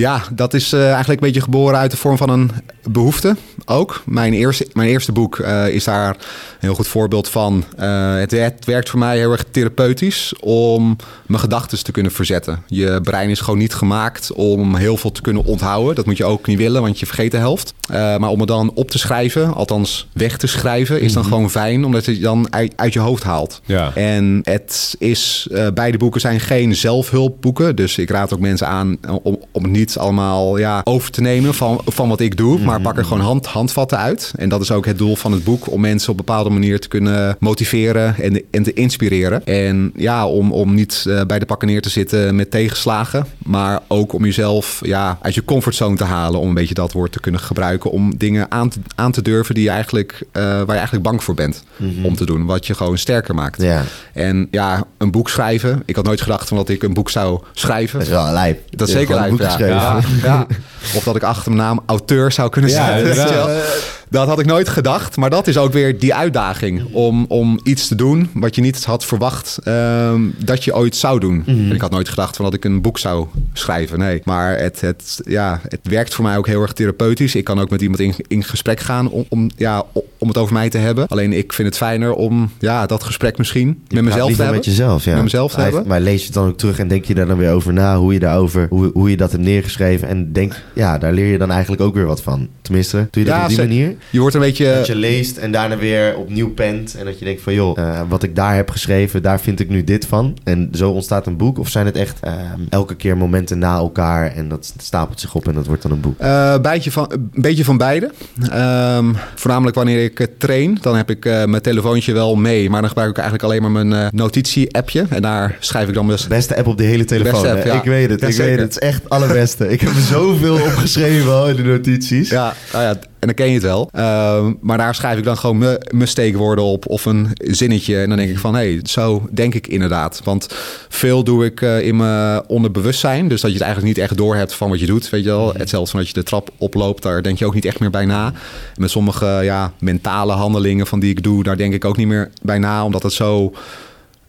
Ja, dat is eh, eigenlijk een beetje geboren uit de vorm van een behoefte ook. Mijn eerste, mijn eerste boek eh, is daar een heel goed voorbeeld van. Eh, het, het werkt voor mij heel erg therapeutisch om mijn gedachten te kunnen verzetten. Je brein is gewoon niet gemaakt om heel veel te kunnen onthouden. Dat moet je ook niet willen, want je vergeet de helft. Maar om het dan op te schrijven, althans weg te schrijven, is dan gewoon fijn, omdat je het dan uit, uit je hoofd haalt. Ja. En het is, beide boeken zijn geen zelfhulpboeken. Dus ik raad ook mensen aan om, om het niet allemaal ja, over te nemen van, van wat ik doe. Maar pak er gewoon hand, handvatten uit. En dat is ook het doel van het boek. Om mensen op een bepaalde manier te kunnen motiveren en, en te inspireren. En ja, om, om niet eh, bij de pakken neer te zitten met tegenslagen. Maar ook om jezelf ja, uit je comfortzone te halen. Om een beetje dat woord te kunnen gebruiken. Om dingen aan te, aan te durven die je eigenlijk, eh, waar je eigenlijk bang voor bent om te doen. Wat je gewoon sterker maakt. Ja, En ja, een boek schrijven. Ik had nooit gedacht van dat ik een boek zou schrijven. dat is wel lijp. Dat is zeker lijp, ja. Ja, ja. Of dat ik achter mijn naam auteur zou kunnen Ja, zijn. Dat had ik nooit gedacht. Maar dat is ook weer die uitdaging. Om, om iets te doen wat je niet had verwacht ehm, dat je ooit zou doen. En ik had nooit gedacht van dat ik een boek zou schrijven. Nee. Maar het, het, ja, het werkt voor mij ook heel erg therapeutisch. Ik kan ook met iemand in, in gesprek gaan om, om, ja, om het over mij te hebben. Alleen ik vind het fijner om ja, dat gesprek misschien Je met mezelf te hebben. met jezelf, ja. Met mezelf te hebben. Maar lees je het dan ook terug en denk je daar dan weer over na, hoe je daarover, hoe, hoe je dat hebt neergeschreven. En denk, ja, daar leer je dan eigenlijk ook weer wat van. Tenminste, doe je dat Ja, op die manier? Je wordt een beetje... Dat je leest en daarna weer opnieuw pent. En dat je denkt van, joh, eh, wat ik daar heb geschreven, daar vind ik nu dit van. En zo ontstaat een boek. Of zijn het echt eh, elke keer momenten na elkaar en dat stapelt zich op en dat wordt dan een boek? Eh, beetje van, een beetje van beide. Ehm, voornamelijk wanneer ik eh, train, dan heb ik mijn telefoontje wel mee. Maar dan gebruik ik eigenlijk alleen maar mijn notitie-appje. En daar schrijf ik dan mijn... Beste app op de hele telefoon. App, ja. Ik weet het, Ja, ik zeker. weet het. Het is echt het allerbeste. ik heb er zoveel opgeschreven al in de notities. Ja, nou ja, en dan ken je het wel. Ehm, maar daar schrijf ik dan gewoon mijn steekwoorden op of een zinnetje. En dan denk ik van, hé, hey, zo denk ik inderdaad. Want veel doe ik eh, in mijn onderbewustzijn. Dus dat je het eigenlijk niet echt doorhebt van wat je doet, weet je wel. Hetzelfde van dat je de trap oploopt, daar denk je ook niet echt meer bij na. En met sommige ja, mentale handelingen van die ik doe, daar denk ik ook niet meer bij na. Omdat het zo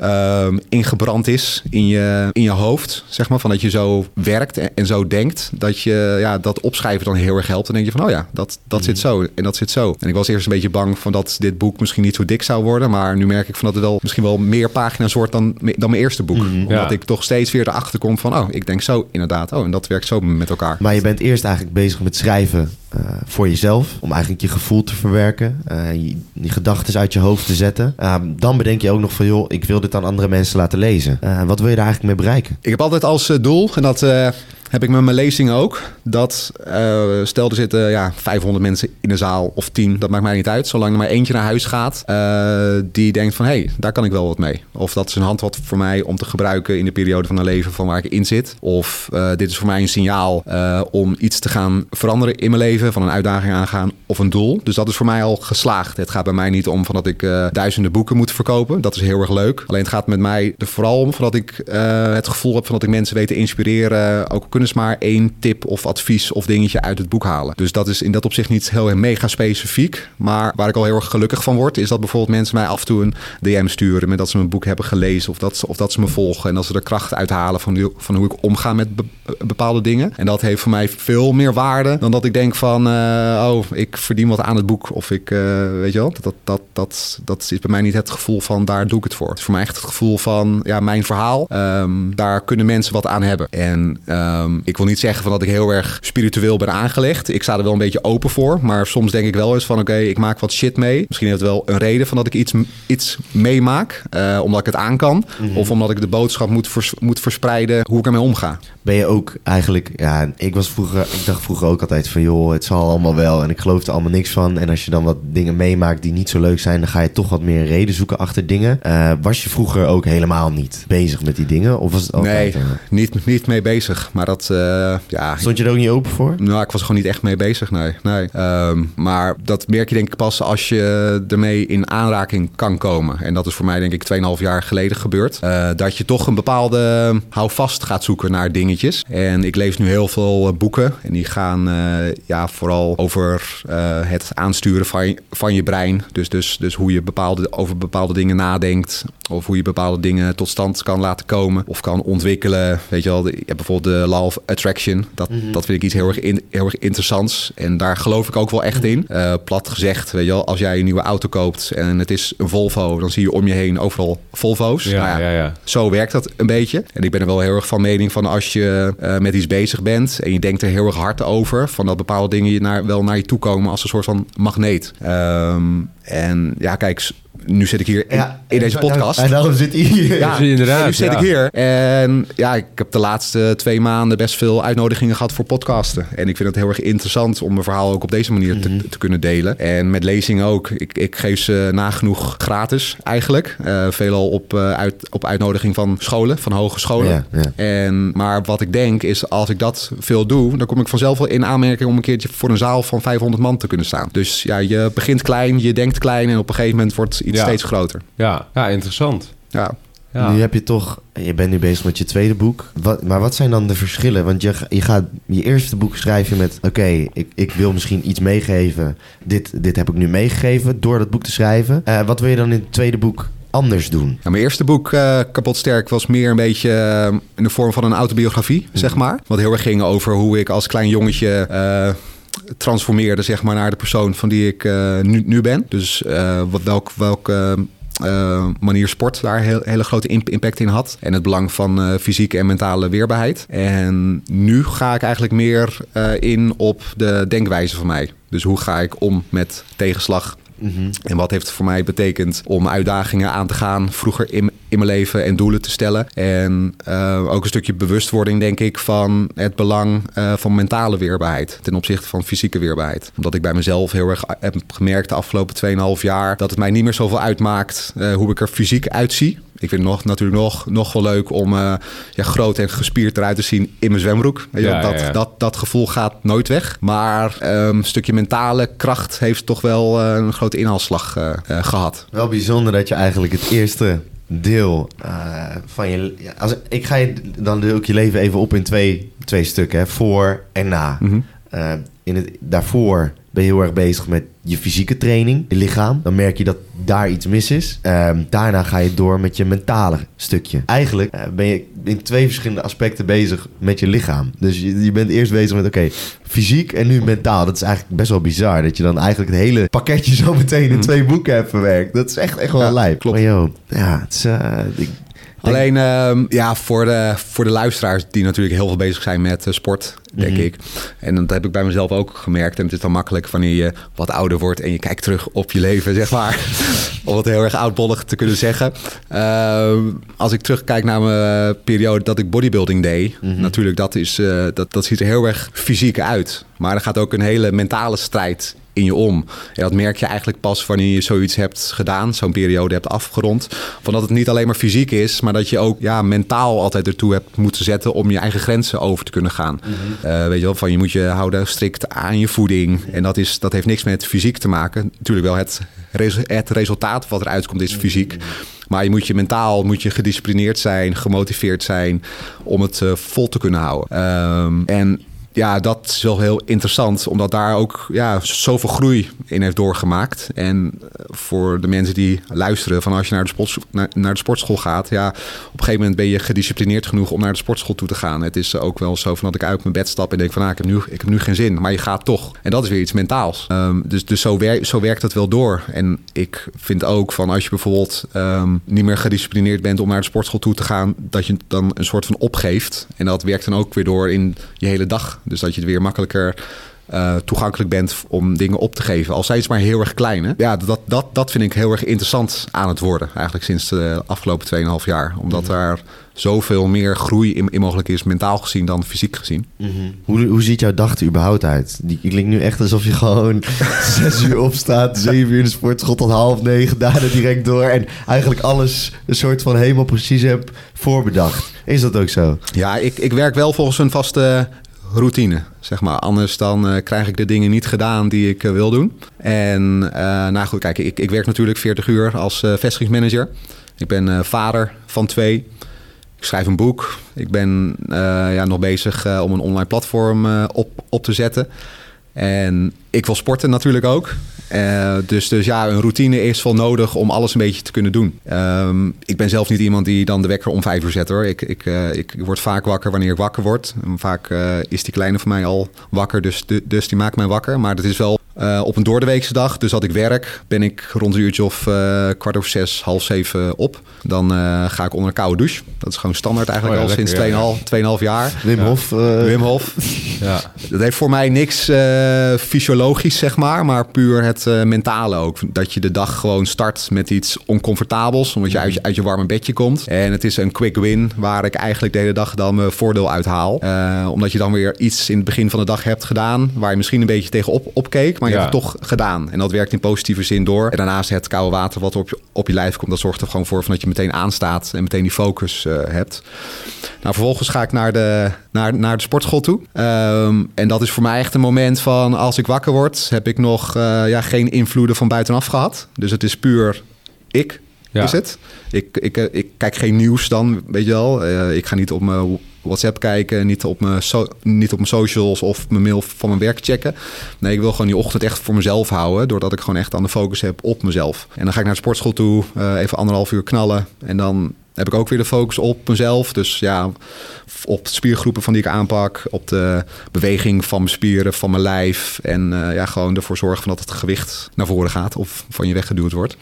ehm, ingebrand is in je, in je hoofd. Zeg maar, van dat je zo werkt en, en zo denkt. Dat je ja, dat opschrijven dan heel erg helpt. Dan denk je van, oh ja, dat, dat zit zo en dat zit zo. En ik was eerst een beetje bang van dat dit boek misschien niet zo dik zou worden. Maar nu merk ik van dat het wel misschien wel meer pagina's wordt dan, dan mijn eerste boek. Omdat Ja. ik toch steeds weer erachter kom van, oh, ik denk zo inderdaad. Oh, en dat werkt zo met elkaar. Maar je bent eerst eigenlijk bezig met schrijven eh, voor jezelf. Om eigenlijk je gevoel te verwerken. eh, je, je gedachten uit je hoofd te zetten. Eh, dan bedenk je ook nog van, joh, ik wil dit aan andere mensen laten lezen. Eh, wat wil je daar eigenlijk mee bereiken? Ik heb altijd als eh, doel, en dat eh, heb ik met mijn lezingen ook, dat eh, stel er zitten ja, 500 mensen in de zaal of 10, dat maakt mij niet uit. Zolang er maar eentje naar huis gaat eh, die denkt van hé, hey, daar kan ik wel wat mee. Of dat is een handvat voor mij om te gebruiken in de periode van mijn leven van waar ik in zit. Of eh, dit is voor mij een signaal om iets te gaan veranderen in mijn leven, van een uitdaging aangaan of een doel. Dus dat is voor mij al geslaagd. Het gaat bij mij niet om van dat ik duizenden boeken moet verkopen. Dat is heel erg leuk. Alleen het gaat met mij er vooral om van dat ik het gevoel heb van dat ik mensen weet te inspireren. Ook al ze maar één tip of advies of dingetje uit het boek halen. Dus dat is in dat opzicht niet heel mega specifiek. Maar waar ik al heel erg gelukkig van word, is dat bijvoorbeeld mensen mij af en toe een DM sturen met dat ze mijn boek hebben gelezen of dat, ze- of dat ze me volgen. En dat ze er kracht uithalen van, van hoe ik omga met be- bepaalde dingen. En dat heeft voor mij veel meer waarde dan dat ik denk van, eh, oh, ik verdien wat aan het boek. Of ik, eh, weet je wel, dat, dat, dat, dat, dat is bij mij niet het gevoel van, daar doe ik het voor. Het is voor mij echt het gevoel van, ja, mijn verhaal, ehm, daar kunnen mensen wat aan hebben. En ehm, ik wil niet zeggen van dat ik heel erg spiritueel ben aangelegd. Ik sta er wel een beetje open voor. Maar soms denk ik wel eens van, oké, ik maak wat shit mee. Misschien heeft het wel een reden van dat ik iets, iets meemaak. eh, omdat ik het aan kan. Of omdat ik de boodschap moet, vers- moet verspreiden hoe ik ermee omga. Ben je ook eigenlijk, ja, ik was vroeger, ik dacht vroeger ook altijd van, joh, het zal allemaal wel. En ik geloof er allemaal niks van. En als je dan wat dingen meemaakt die niet zo leuk zijn, dan ga je toch wat meer reden zoeken achter dingen. Eh, was je vroeger ook helemaal niet bezig met die dingen? Of was het altijd? Nee, eh, niet, niet mee bezig. Maar dat uh, ja... Stond je er ook niet open voor? Nou, ik was gewoon niet echt mee bezig, nee. nee. Um, maar dat merk je denk ik pas als je ermee in aanraking kan komen. En dat is voor mij denk ik 2,5 jaar geleden gebeurd. Uh, dat je toch een bepaalde houvast gaat zoeken naar dingetjes. En ik lees nu heel veel boeken. En die gaan uh, ja, vooral over het aansturen van je, van je brein. Dus, dus, dus hoe je bepaalde, over bepaalde dingen nadenkt. Of hoe je bepaalde dingen tot stand kan laten komen. Of kan ontwikkelen. Weet je wel, hebt bijvoorbeeld de Law of Attraction. Dat, mm dat vind ik iets heel erg, in, heel erg interessants. En daar geloof ik ook wel echt in. Uh, plat gezegd, weet je wel, als jij een nieuwe auto koopt en het is een Volvo, dan zie je om je heen overal Volvo's. Ja, nou ja, ja, ja, Zo werkt dat een beetje. En ik ben er wel heel erg van mening van als je uh, met iets bezig bent en je denkt er heel erg hard over, van dat bepaalde dingen je naar, wel naar je toe komen als een soort van magneet. Um, en ja, kijk, nu zit ik hier in, ja, in deze podcast. En daarom zit hij hier. Ja, inderdaad. Nu zit ja. ik hier. En ja, ik heb de laatste twee maanden best veel uitnodigingen gehad voor podcasten. En ik vind het heel erg interessant om mijn verhaal ook op deze manier te, te kunnen delen. En met lezingen ook. Ik, ik geef ze nagenoeg gratis eigenlijk. Uh, veelal op, uh, uit, op uitnodiging van scholen, van hogescholen. Ja, ja. En, maar wat ik denk is, als ik dat veel doe, dan kom ik vanzelf wel in aanmerking om een keertje voor een zaal van 500 man te kunnen staan. Dus ja, je begint klein, je denkt klein en op een gegeven moment wordt iets Ja. steeds groter. Ja, ja interessant. Ja. Ja. Nu heb je toch, je bent nu bezig met je tweede boek. Wat, maar wat zijn dan de verschillen? Want je, je gaat je eerste boek schrijf je met: oké, ik, ik wil misschien iets meegeven. Dit, dit heb ik nu meegegeven door dat boek te schrijven. Uh, wat wil je dan in het tweede boek anders doen? Ja, mijn eerste boek, uh, Kapot Sterk, was meer een beetje uh, in de vorm van een autobiografie, mm. zeg maar. Wat heel erg ging over hoe ik als klein jongetje uh, transformeerde zeg maar, naar de persoon van die ik nu, nu ben. Dus wat, welk, welke uh, manier sport daar heel, hele grote impact in had. En het belang van uh, fysieke en mentale weerbaarheid. En nu ga ik eigenlijk meer in op de denkwijze van mij. Dus hoe ga ik om met tegenslag? -hmm. En wat heeft het voor mij betekend om uitdagingen aan te gaan vroeger in, in mijn leven en doelen te stellen. En uh, ook een stukje bewustwording, denk ik, van het belang uh, van mentale weerbaarheid ten opzichte van fysieke weerbaarheid. Omdat ik bij mezelf heel erg heb gemerkt de afgelopen 2,5 jaar dat het mij niet meer zoveel uitmaakt hoe ik er fysiek uitzie. Ik vind het nog, natuurlijk nog, nog wel leuk om uh, ja, groot en gespierd eruit te zien in mijn zwembroek. Ja, dat, ja. Dat, dat gevoel gaat nooit weg. Maar um, een stukje mentale kracht heeft toch wel uh, een grote inhaalslag uh, gehad. Wel bijzonder dat je eigenlijk het eerste deel uh, van je. Als, ik ga je dan deel ik je leven even op in twee, twee stukken: hè, voor en na. Mm -hmm. uh, in het, daarvoor ben je heel erg bezig met je fysieke training, je lichaam. Dan merk je dat daar iets mis is. Uh, daarna ga je door met je mentale stukje. Eigenlijk uh, ben je in twee verschillende aspecten bezig met je lichaam. Dus je, je bent eerst bezig met, oké, okay, fysiek en nu mentaal. Dat is eigenlijk best wel bizar. Dat je dan eigenlijk het hele pakketje zo meteen in twee boeken hebt verwerkt. Dat is echt, echt wel ja, lijp. Klopt. Maar joh, ja, het is... Uh, ik, Alleen uh, ja, voor, de, voor de luisteraars die natuurlijk heel veel bezig zijn met uh, sport, denk Mhm. ik. En dat heb ik bij mezelf ook gemerkt. En het is dan makkelijk wanneer je wat ouder wordt en je kijkt terug op je leven, zeg maar. Om het heel erg oudbollig te kunnen zeggen. Uh, als ik terugkijk naar mijn periode dat ik bodybuilding deed. Mm-hmm. Natuurlijk, dat, is, uh, dat, dat ziet er heel erg fysiek uit. Maar er gaat ook een hele mentale strijd in je om. En dat merk je eigenlijk pas wanneer je zoiets hebt gedaan, zo'n periode hebt afgerond. Van dat het niet alleen maar fysiek is, maar dat je ook ja, mentaal altijd ertoe hebt moeten zetten om je eigen grenzen over te kunnen gaan. Mm-hmm. Uh, weet je wel, van je moet je houden strikt aan je voeding. En dat, is, dat heeft niks met fysiek te maken. Natuurlijk wel het, het resultaat wat eruit komt is fysiek. Maar je moet je mentaal moet je gedisciplineerd zijn, gemotiveerd zijn om het uh, vol te kunnen houden. Um, en ja, dat is wel heel interessant, omdat daar ook ja, zoveel groei in heeft doorgemaakt. En voor de mensen die luisteren, van als je naar de, naar, de sportschool gaat, ja, op een gegeven moment ben je gedisciplineerd genoeg om naar de sportschool toe te gaan. Het is ook wel zo van dat ik uit mijn bed stap en denk van, ah, ik, heb nu, ik heb nu geen zin, maar je gaat toch. En dat is weer iets mentaals. Um, dus dus zo, zo werkt het wel door. En ik vind ook van als je bijvoorbeeld um, niet meer gedisciplineerd bent om naar de sportschool toe te gaan, dat je dan een soort van opgeeft. En dat werkt dan ook weer door in je hele dag. Dus dat je het weer makkelijker eh, toegankelijk bent om dingen op te geven. Al zijn ze maar heel erg klein. Hè? Ja, dat, dat, dat vind ik heel erg interessant aan het worden. Eigenlijk sinds de afgelopen 2,5 jaar. Omdat Mhm. daar zoveel meer groei in, in mogelijk is, mentaal gezien dan fysiek gezien. Hoe, hoe ziet jouw dag er überhaupt uit? Die die klinkt nu echt alsof je gewoon zes uur opstaat, zeven uur in de sportschool tot half negen, daarna direct door. En eigenlijk alles een soort van helemaal precies hebt voorbedacht. Is dat ook zo? Ja, ik, ik werk wel volgens een vaste routine, zeg maar. Anders dan eh, krijg ik de dingen niet gedaan die ik eh, wil doen. En eh, nou goed, kijk, ik, ik werk natuurlijk 40 uur als vestigingsmanager. Ik ben vader van twee. Ik schrijf een boek. Ik ben ja, nog bezig om een online platform op, op te zetten. En ik wil sporten natuurlijk ook. Eh, dus, dus ja, een routine is wel nodig om alles een beetje te kunnen doen. Ehm, ik ben zelf niet iemand die dan de wekker om vijf uur zet hoor. Ik, ik, eh, ik word vaak wakker wanneer ik wakker word. Vaak eh, is die kleine van mij al wakker, dus, dus die maakt mij wakker. Maar dat is wel eh, op een doordeweekse dag. Dus dat ik werk, ben ik rond een uurtje of eh, kwart over zes, half zeven op. Dan eh, ga ik onder een koude douche. Dat is gewoon standaard eigenlijk Oh ja, al sinds lekker, ja, 2,5 2,5 jaar. Wim Hof? eh, Wim Hof. Ja. Dat heeft voor mij niks eh, fysiologisch, zeg maar, maar puur het eh, mentale ook. Dat je de dag gewoon start met iets oncomfortabels, omdat je uit, je uit je warme bedje komt. En het is een quick win waar ik eigenlijk de hele dag dan mijn voordeel uit haal. Eh, omdat je dan weer iets in het begin van de dag hebt gedaan waar je misschien een beetje tegenop opkeek, maar je Ja. hebt het toch gedaan. En dat werkt in positieve zin door. En daarnaast het koude water wat op je, op je lijf komt, dat zorgt er gewoon voor van dat je meteen aanstaat en meteen die focus eh, hebt. Nou, vervolgens ga ik naar de, naar, naar de sportschool toe. Ehm, en dat is voor mij echt een moment van als ik wakker word, heb ik nog eh, ja, geen invloeden van buitenaf gehad. Dus het is puur ik, Ja. is het. Ik, ik, eh, ik kijk geen nieuws dan, weet je wel. Ik ga niet op mijn WhatsApp kijken, niet op, mijn so- niet op mijn socials of mijn mail van mijn werk checken. Nee, ik wil gewoon die ochtend echt voor mezelf houden, doordat ik gewoon echt aan de focus heb op mezelf. En dan ga ik naar de sportschool toe, eh, even anderhalf uur knallen en dan heb ik ook weer de focus op mezelf. Dus ja, op spiergroepen van die ik aanpak, op de beweging van mijn spieren, van mijn lijf. En eh, ja, gewoon ervoor zorgen dat het gewicht naar voren gaat of van je weggeduwd wordt.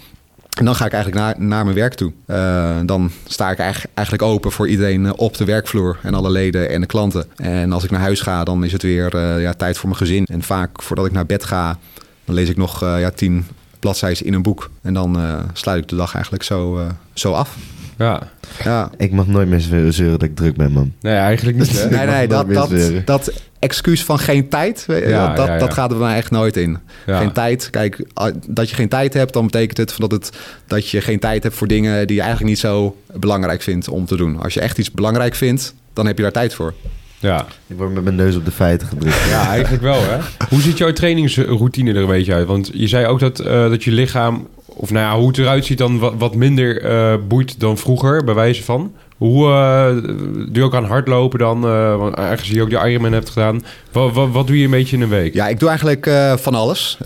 En dan ga ik eigenlijk naar, naar mijn werk toe. Eh, dan sta ik eigenlijk, open voor iedereen eh, op de werkvloer en alle leden en de klanten. En als ik naar huis ga, dan is het weer eh, ja, tijd voor mijn gezin. En vaak voordat ik naar bed ga, dan lees ik nog ja, tien bladzijden in een boek. En dan sluit ik de dag eigenlijk zo, zo af. Ja. Ja. Ik mag nooit meer zeuren dat ik druk ben, man. Nee, eigenlijk niet. Hè? Nee, nee, dat, dat, dat excuus van geen tijd, Ja, dat, ja, ja. dat gaat er bij mij echt nooit in. Ja. Geen tijd. Kijk, dat je geen tijd hebt, dan betekent het dat, het dat je geen tijd hebt voor dingen die je eigenlijk niet zo belangrijk vindt om te doen. Als je echt iets belangrijk vindt, dan heb je daar tijd voor. Ja. Ik word met mijn neus op de feiten gedrukt. ja, eigenlijk wel, hè? Hoe ziet jouw trainingsroutine er een beetje uit? Want je zei ook dat, eh, dat je lichaam, of nou ja, hoe het eruit ziet dan wat, wat minder eh, boeit dan vroeger, bij wijze van. Hoe eh, doe je ook aan hardlopen dan? eh want aangezien je ook de Ironman hebt gedaan. Wat, wat, wat doe je een beetje in een week? Ja, ik doe eigenlijk van alles.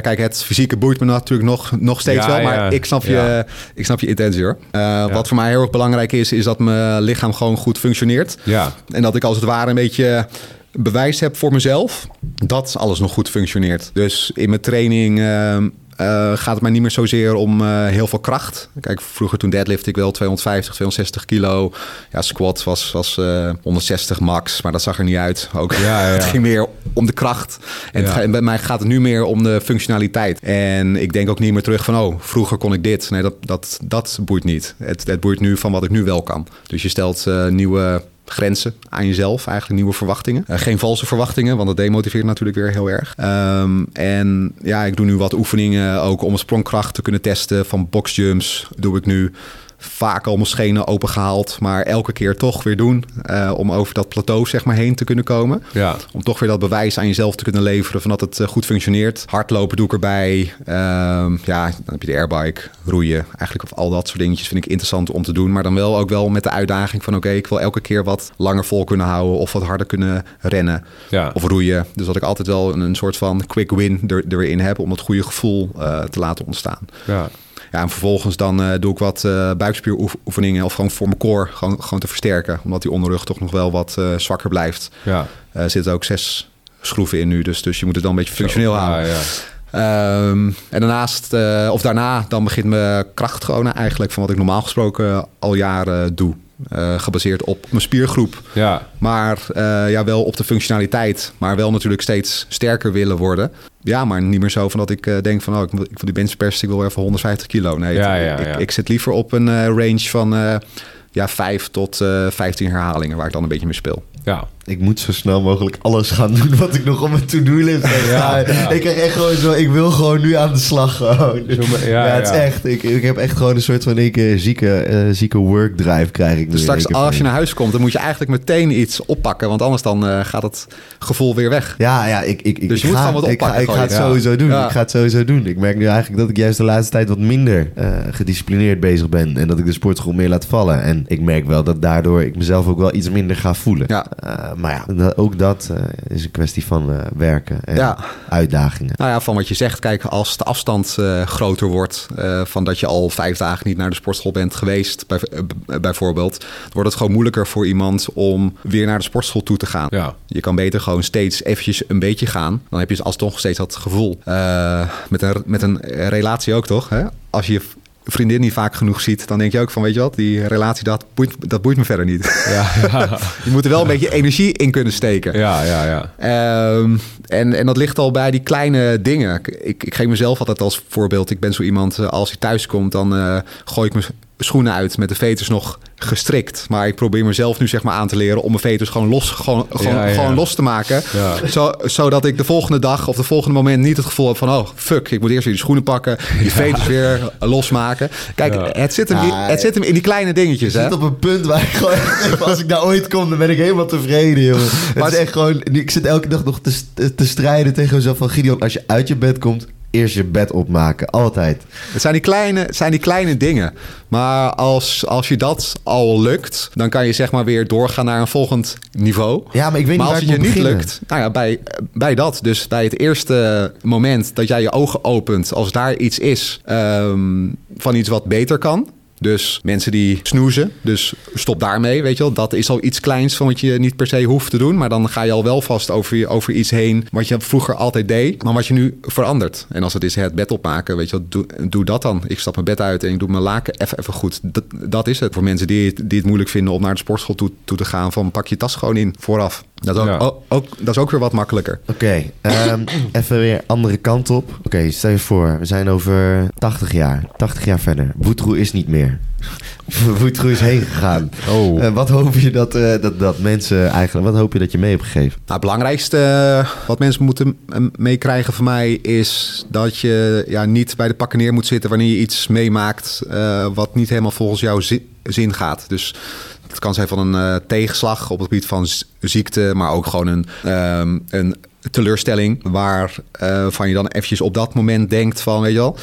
Kijk, het fysieke boeit me natuurlijk nog, nog steeds Ja, wel. Maar ja. ik, snap je, Ja. ik snap je intentie hoor. Wat voor mij heel erg belangrijk is, is dat mijn lichaam gewoon goed functioneert. Ja, En dat ik als het ware een beetje bewijs heb voor mezelf dat alles nog goed functioneert. Dus in mijn training ehm, eh, gaat het mij niet meer zozeer om eh, heel veel kracht. Kijk, vroeger toen deadlift ik wel 250, 260 kilo. Ja, squat was, was eh, 160 max, maar dat zag er niet uit. Ook. Ja, ja, het ging meer om de kracht. En Ja. bij mij gaat het nu meer om de functionaliteit. En ik denk ook niet meer terug van, oh, vroeger kon ik dit. Nee, dat, dat, dat boeit niet. Het, het boeit nu van wat ik nu wel kan. Dus je stelt eh, nieuwe grenzen aan jezelf, eigenlijk nieuwe verwachtingen. Eh, geen valse verwachtingen, want dat demotiveert natuurlijk weer heel erg. Ehm, en ja, ik doe nu wat oefeningen ook om sprongkracht te kunnen testen. Van boxjumps doe ik nu vaak al mijn schenen opengehaald, maar elke keer toch weer doen eh, om over dat plateau zeg maar heen te kunnen komen. ja. Om toch weer dat bewijs aan jezelf te kunnen leveren van dat het eh, goed functioneert. Hardlopen doe ik erbij. Ehm, ja, dan heb je de airbike, roeien. Eigenlijk al dat soort dingetjes vind ik interessant om te doen. Maar dan wel ook wel met de uitdaging van oké, ik wil elke keer wat langer vol kunnen houden. Of wat harder kunnen rennen. Ja. Of roeien. Dus dat ik altijd wel een, een soort van quick win er, erin heb. Om dat goede gevoel eh, te laten ontstaan. ja. Ja, en vervolgens dan eh, doe ik wat eh buikspieroefeningen. Of gewoon voor mijn core gewoon, gewoon te versterken. Omdat die onderrug toch nog wel wat eh, zwakker blijft. ja. Er zitten ook zes schroeven in nu, dus, dus je moet het dan een beetje functioneel Zo, houden. Ja, ja. Ehm, en daarnaast, of daarna, dan begint mijn kracht gewoon eigenlijk van wat ik normaal gesproken al jaren doe. Eh, gebaseerd op mijn spiergroep. Ja, Maar eh, ja, wel op de functionaliteit. Maar wel natuurlijk steeds sterker willen worden. Ja, maar niet meer zo van dat ik eh, denk van... Oh, ik, wil, ik wil die benchpress, ik wil even 150 kilo. Nee, Ja, het- ja, ik, ik zit liever op een range van ja, 5 tot eh 15 herhalingen... waar ik dan een beetje mee speel. ja. Ik moet zo snel mogelijk alles gaan doen wat ik nog op mijn to-do-list heb Ja, staan. ja. Ik krijg echt gewoon zo, ik wil gewoon nu aan de slag gewoon. Zo maar- ja, ja, het is echt, ik, ik heb echt gewoon een soort van een keer zieke, eh, zieke work drive krijg ik nu. Dus straks als je naar huis komt... dan moet je eigenlijk meteen iets oppakken. Want anders dan eh, gaat het gevoel weer weg. Ja, ja, ik, ik, ik, Dus je ik moet ga, ik, ga, oppakken ik ga het sowieso doen. Ik ga het sowieso doen. Ik merk nu eigenlijk dat ik juist de laatste tijd wat minder eh, gedisciplineerd bezig ben. En dat ik de sportschool meer laat vallen. En ik merk wel dat daardoor ik mezelf ook wel iets minder ga voelen. Ja. Maar ja, ook dat eh, is een kwestie van eh, werken en Ja. uitdagingen. Nou ja, van wat je zegt, kijk, als de afstand eh, groter wordt, eh, van dat je al vijf dagen niet naar de sportschool bent geweest, bij, bijvoorbeeld, dan wordt het gewoon moeilijker voor iemand om weer naar de sportschool toe te gaan. Ja. Je kan beter gewoon steeds eventjes een beetje gaan. Dan heb je alsnog steeds dat gevoel. Eh, met, een, met een relatie ook, toch? Hè? Als je vriendin niet vaak genoeg ziet, dan denk je ook van, weet je wat, die relatie, dat boeit, dat boeit me verder niet. Ja, ja, je moet er wel een beetje energie in kunnen steken. ja, ja, ja. Ehm, en, en dat ligt al bij die kleine dingen. Ik, ik geef mezelf altijd als voorbeeld. Ik ben zo iemand, eh, als hij thuis komt, dan eh, gooi ik mijn schoenen uit met de veters nog gestrikt. Maar ik probeer mezelf nu zeg maar aan te leren om mijn veters gewoon los, gewoon, gewoon, Ja, ja. gewoon los te maken. Ja. Zo, zodat ik de volgende dag of de volgende moment niet het gevoel heb van... oh, fuck, ik moet eerst weer die schoenen pakken, die veters weer losmaken. Kijk, Ja. het, zit hem, in- het zit hem in die kleine dingetjes. Hè? zit op een punt waar ik gewoon... als ik daar ooit kom, dan ben ik helemaal tevreden, jongen. Het Maar is het- echt gewoon... Ik zit elke dag nog te, te strijden tegen mezelf van... Gideon, als je uit je bed komt, eerst je bed opmaken. Altijd. Het zijn die kleine, het zijn die kleine dingen. Maar als, als je dat al lukt, dan kan je zeg maar weer doorgaan naar een volgend niveau. Ja, maar ik weet niet maar als het je niet lukt, nou ja, bij, bij dat. Dus bij het eerste moment dat jij je ogen opent, als daar iets is ehm, van iets wat beter kan. Dus mensen die snoezen, dus stop daarmee, weet je wel. Dat is al iets kleins van wat je niet per se hoeft te doen. Maar dan ga je al wel vast over, over iets heen wat je vroeger altijd deed, maar wat je nu verandert. En als het is het bed opmaken, weet je wel, doe, doe dat dan. Ik stap mijn bed uit en ik doe mijn laken even, even goed. Dat, dat is het. Voor mensen die het, moeilijk vinden om naar de sportschool toe, toe te gaan, van pak je tas gewoon in vooraf. Dat is ook, Ja. ook, ook- dat is ook weer wat makkelijker. Oké, ehm, even weer andere kant op. Oké, stel je voor, we zijn over 80 jaar. 80 jaar verder. Woetroe is niet meer. Woetroe is heen gegaan. Oh. Eh, wat hoop je dat, eh, dat, dat mensen eigenlijk... Wat hoop je dat je mee hebt gegeven? Nou, het belangrijkste eh, wat mensen moeten meekrijgen van mij is dat je ja, niet bij de pakken neer moet zitten wanneer je iets meemaakt eh, wat niet helemaal volgens jouw zi- zin gaat. Dus het kan zijn van een eh, tegenslag op het gebied van ziekte, maar ook gewoon een, ehm, een teleurstelling waar eh, van je dan eventjes op dat moment denkt van, weet je wel,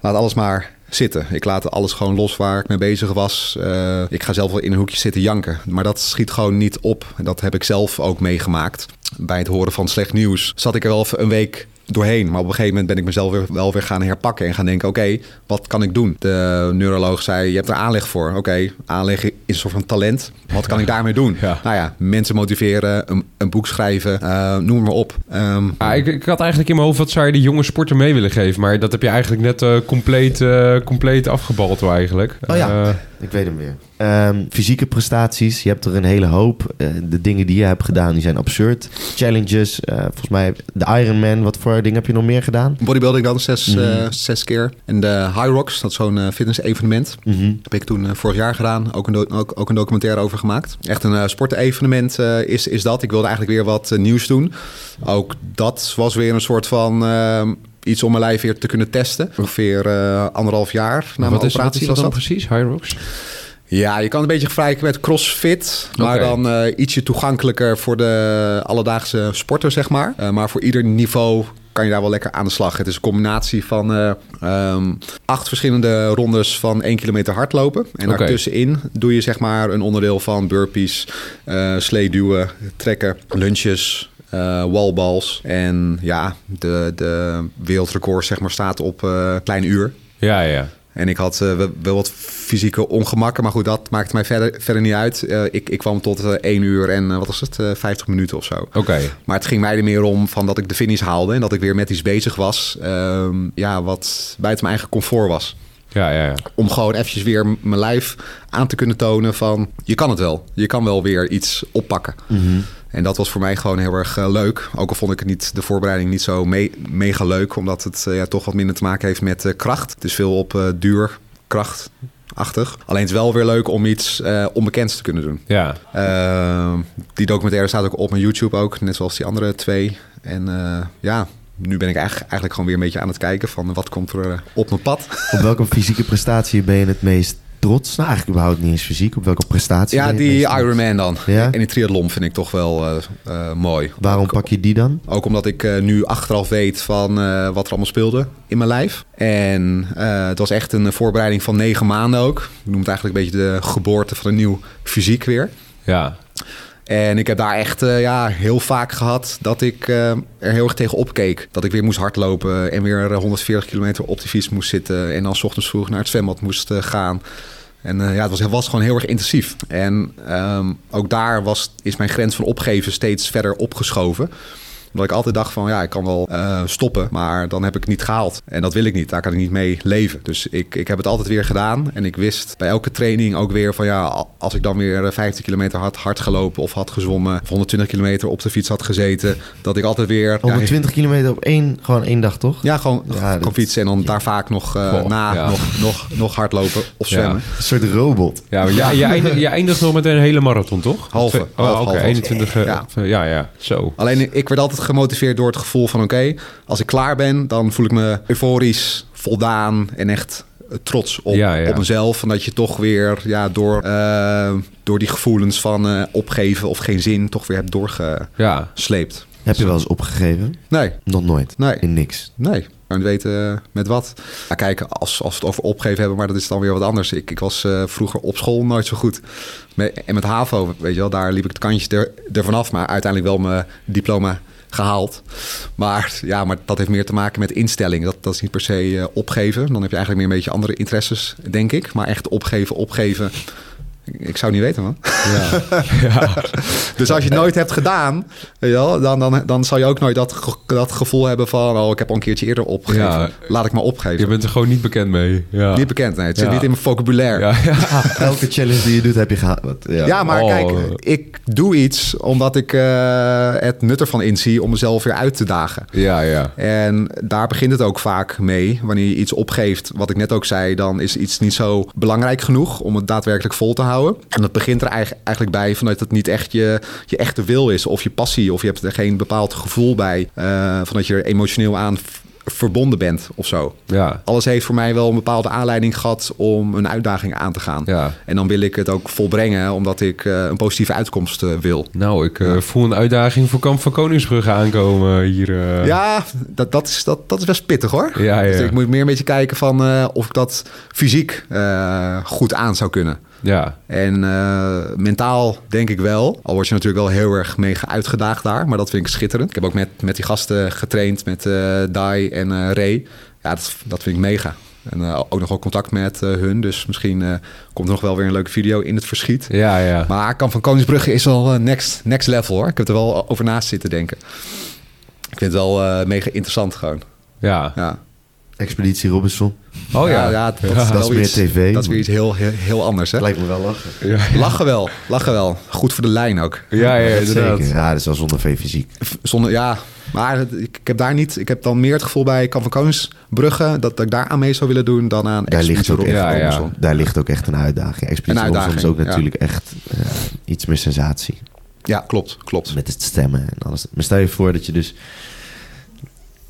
laat alles maar zitten. Ik laat alles gewoon los waar ik mee bezig was. Eh, ik ga zelf wel in een hoekje zitten janken. Maar dat schiet gewoon niet op. Dat heb ik zelf ook meegemaakt. Bij het horen van slecht nieuws zat ik er wel een week doorheen. Maar op een gegeven moment ben ik mezelf weer, wel weer gaan herpakken en gaan denken: oké, wat kan ik doen? De neuroloog zei: je hebt er aanleg voor. Oké, aanleg is een soort van talent. Wat kan ik daarmee doen? Ja. Nou ja, mensen motiveren, een, een boek schrijven, eh, noem maar op. Ehm, Ah, ik, ik had eigenlijk in mijn hoofd wat zou je die jonge sporter mee willen geven. Maar dat heb je eigenlijk net eh, compleet, eh, compleet afgebald hoor, eigenlijk. Oh ja. Eh, Ik weet hem weer. Ehm, fysieke prestaties, je hebt er een hele hoop. Eh, de dingen die je hebt gedaan, die zijn absurd. Challenges, eh, volgens mij de Ironman. Wat voor dingen heb je nog meer gedaan? bodybuilding dan zes, Mhm. eh, zes keer. En de High Rocks, dat is zo'n fitness-evenement. Mhm. Heb ik toen vorig jaar gedaan. Ook een, ook, ook een documentaire over gemaakt. Echt een uh, sportevenement is, is dat. Ik wilde eigenlijk weer wat nieuws doen. Ook dat was weer een soort van... iets om mijn lijf weer te kunnen testen. Ongeveer anderhalf jaar na wat, mijn is, wat operatie is dat was dan dat. precies, High Rocks? Ja, je kan een beetje vergelijken met CrossFit. Maar dan eh, ietsje toegankelijker voor de alledaagse sporter, zeg maar. Eh, maar voor ieder niveau kan je daar wel lekker aan de slag. Het is een combinatie van eh, ehm, acht verschillende rondes van één kilometer hardlopen. En Oké. daartussenin doe je zeg maar een onderdeel van burpees, sleeduwen, trekken, lunches... eh wallballs. En ja, de, de wereldrecord zeg maar, staat op eh klein uur. Ja, ja. En ik had eh, wel- wat fysieke ongemakken, maar goed, dat maakte mij verder, verder niet uit. Eh, ik, ik kwam tot eh 1 uur en wat was het, eh 50 minuten of zo. Oké. Maar het ging mij er meer om van dat ik de finish haalde en dat ik weer met iets bezig was. ehm, ja, wat buiten mijn eigen comfort was. Ja, ja, ja. Om gewoon eventjes weer mijn lijf aan te kunnen tonen van... je kan het wel. Je kan wel weer iets oppakken. En dat was voor mij gewoon heel erg eh, leuk. Ook al vond ik het niet, de voorbereiding niet zo me- mega leuk... omdat het eh, ja, toch wat minder te maken heeft met eh, kracht. Het is veel op eh, duur, krachtachtig. Alleen het is wel weer leuk om iets eh, onbekends te kunnen doen. Ja, Eh, die documentaire staat ook op mijn YouTube ook, net zoals die andere twee. En eh, ja, nu ben ik eigenlijk, eigenlijk gewoon weer een beetje aan het kijken van wat komt er eh, op mijn pad. Op welke fysieke prestatie ben je het meest trots? Nou, eigenlijk überhaupt niet eens fysiek. Op welke prestatie Ja, ben je het die? Ironman dan. Ja? En die triathlon vind ik toch wel eh, eh, mooi. Waarom Ook- pak je die dan? Ook omdat ik nu achteraf weet van eh, wat er allemaal speelde in mijn lijf. En eh, het was echt een voorbereiding van negen maanden ook. Ik noem het eigenlijk een beetje de geboorte van een nieuw fysiek weer. ja. En ik heb daar echt eh, ja, heel vaak gehad dat ik eh, er heel erg tegen opkeek. Dat ik weer moest hardlopen en weer eh, 140 kilometer op de fiets moest zitten. En dan 's ochtends vroeg naar het zwembad moest eh, gaan. En eh, ja, het was, was gewoon heel erg intensief. En ehm, ook daar was, is mijn grens van opgeven steeds verder opgeschoven omdat ik altijd dacht van ja, ik kan wel eh, stoppen, maar dan heb ik het niet gehaald. En dat wil ik niet, daar kan ik niet mee leven. Dus ik, ik heb het altijd weer gedaan. En ik wist bij elke training ook weer van ja, als ik dan weer eh, 15 kilometer had hard gelopen of had gezwommen, of 120 kilometer op de fiets had gezeten, dat ik altijd weer... ja, 120 kilometer op één, gewoon één dag, toch? ja, gewoon, Ja, gewoon fietsen en dan daar vaak nog eh, Goh, na ja. nog, nog, nog hardlopen of Ja. zwemmen. Een soort robot. Ja, maar jij, eindigt, eindigt nog met een hele marathon, toch? Halve. Oh, Half, oké. half. 21. eh, Ja. Ja. ja, ja, zo. Alleen ik werd altijd gemotiveerd door het gevoel van oké, als ik klaar ben, dan voel ik me euforisch, voldaan en echt eh, trots op, Ja, ja. op mezelf. En dat je toch weer ja, door, eh, door die gevoelens van eh, opgeven of geen zin toch weer hebt doorgesleept. Ja, Heb je wel eens opgegeven? Nee, Nog nooit. nee, In niks. nee. Maar we weten met wat. Ja, kijk, als, als we het over opgeven hebben, maar dat is dan weer wat anders. Ik, ik was eh, vroeger op school nooit zo goed. Met, en met HAVO, weet je wel, daar liep ik het kantjes er, ervan af. Maar uiteindelijk wel mijn diploma gehaald. Maar ja, maar dat heeft meer te maken met instelling. Dat, dat is niet per se eh, opgeven. Dan heb je eigenlijk meer een beetje andere interesses, denk ik. Maar echt opgeven, opgeven. Ik zou niet weten, man. ja. ja. Dus als je het nooit hebt gedaan, weet je wel, dan, dan, dan zal je ook nooit dat, ge- dat gevoel hebben van... oh, ik heb al een keertje eerder opgegeven. Ja. Laat ik maar opgeven. Je bent er gewoon niet bekend mee. Ja, Niet bekend, nee. Het zit Ja. niet in mijn vocabulaire. Ja, Ja, ja. Elke challenge die je doet, heb je gehad. Wat- Ja. maar Oh. kijk, ik doe iets omdat ik eh, het nut ervan inzie om mezelf weer uit te dagen. ja, ja. En daar begint het ook vaak mee. Wanneer je iets opgeeft, wat ik net ook zei, dan is iets niet zo belangrijk genoeg om het daadwerkelijk vol te houden. En dat begint er eigen- eigenlijk bij vanuit dat het niet echt je, je echte wil is of je passie of je hebt er geen bepaald gevoel bij eh, van dat je er emotioneel aan verbonden bent of zo. Ja, Alles heeft voor mij wel een bepaalde aanleiding gehad om een uitdaging aan te gaan. ja. En dan wil ik het ook volbrengen, omdat ik eh, een positieve uitkomst eh, wil. Nou, ik voel een uitdaging voor Kamp van Koningsbrugge aankomen hier. Ja, dat, dat, is, dat, dat is best pittig hoor. Ja, ja. Dus ik moet meer een beetje kijken van of ik dat fysiek goed aan zou kunnen. Ja, En eh, mentaal denk ik wel. Al word je natuurlijk wel heel erg mega uitgedaagd daar. Maar dat vind ik schitterend. Ik heb ook met, met die gasten getraind, met eh Dai en eh Ray. Ja, dat, dat vind ik mega. En ook nog wel contact met hun. Dus misschien eh, komt er nog wel weer een leuke video in het verschiet. ja, ja. Maar Kamp van Koningsbrugge is wel eh, next, next level hoor. Ik heb er wel over naast zitten denken. Ik vind het wel mega interessant gewoon. Ja. Ja. Expeditie Robinson. Oh ja. ja, dat, Ja. is, Dat wel is meer iets- tv. Dat is weer iets heel, heel, heel anders hè. Lijkt me wel lachen. Ja, Lachen wel, lachen wel. Goed voor de lijn ook. ja, ja, Dat inderdaad. Zeker. Ja, dat is wel zonder veel fysiek. Zonder, ja, maar ik, ik heb daar niet... Ik heb dan meer het gevoel bij Kamp van Koningsbrugge... dat, dat ik daar aan mee zou willen doen dan aan Daar ligt, ook echt, Ja, ja. Robinson. daar ligt ook echt een uitdaging. Expeditie Een Robinson is ook natuurlijk echt eh, iets meer sensatie. Ja, klopt, klopt. Met het stemmen en alles. Maar stel je voor dat je dus...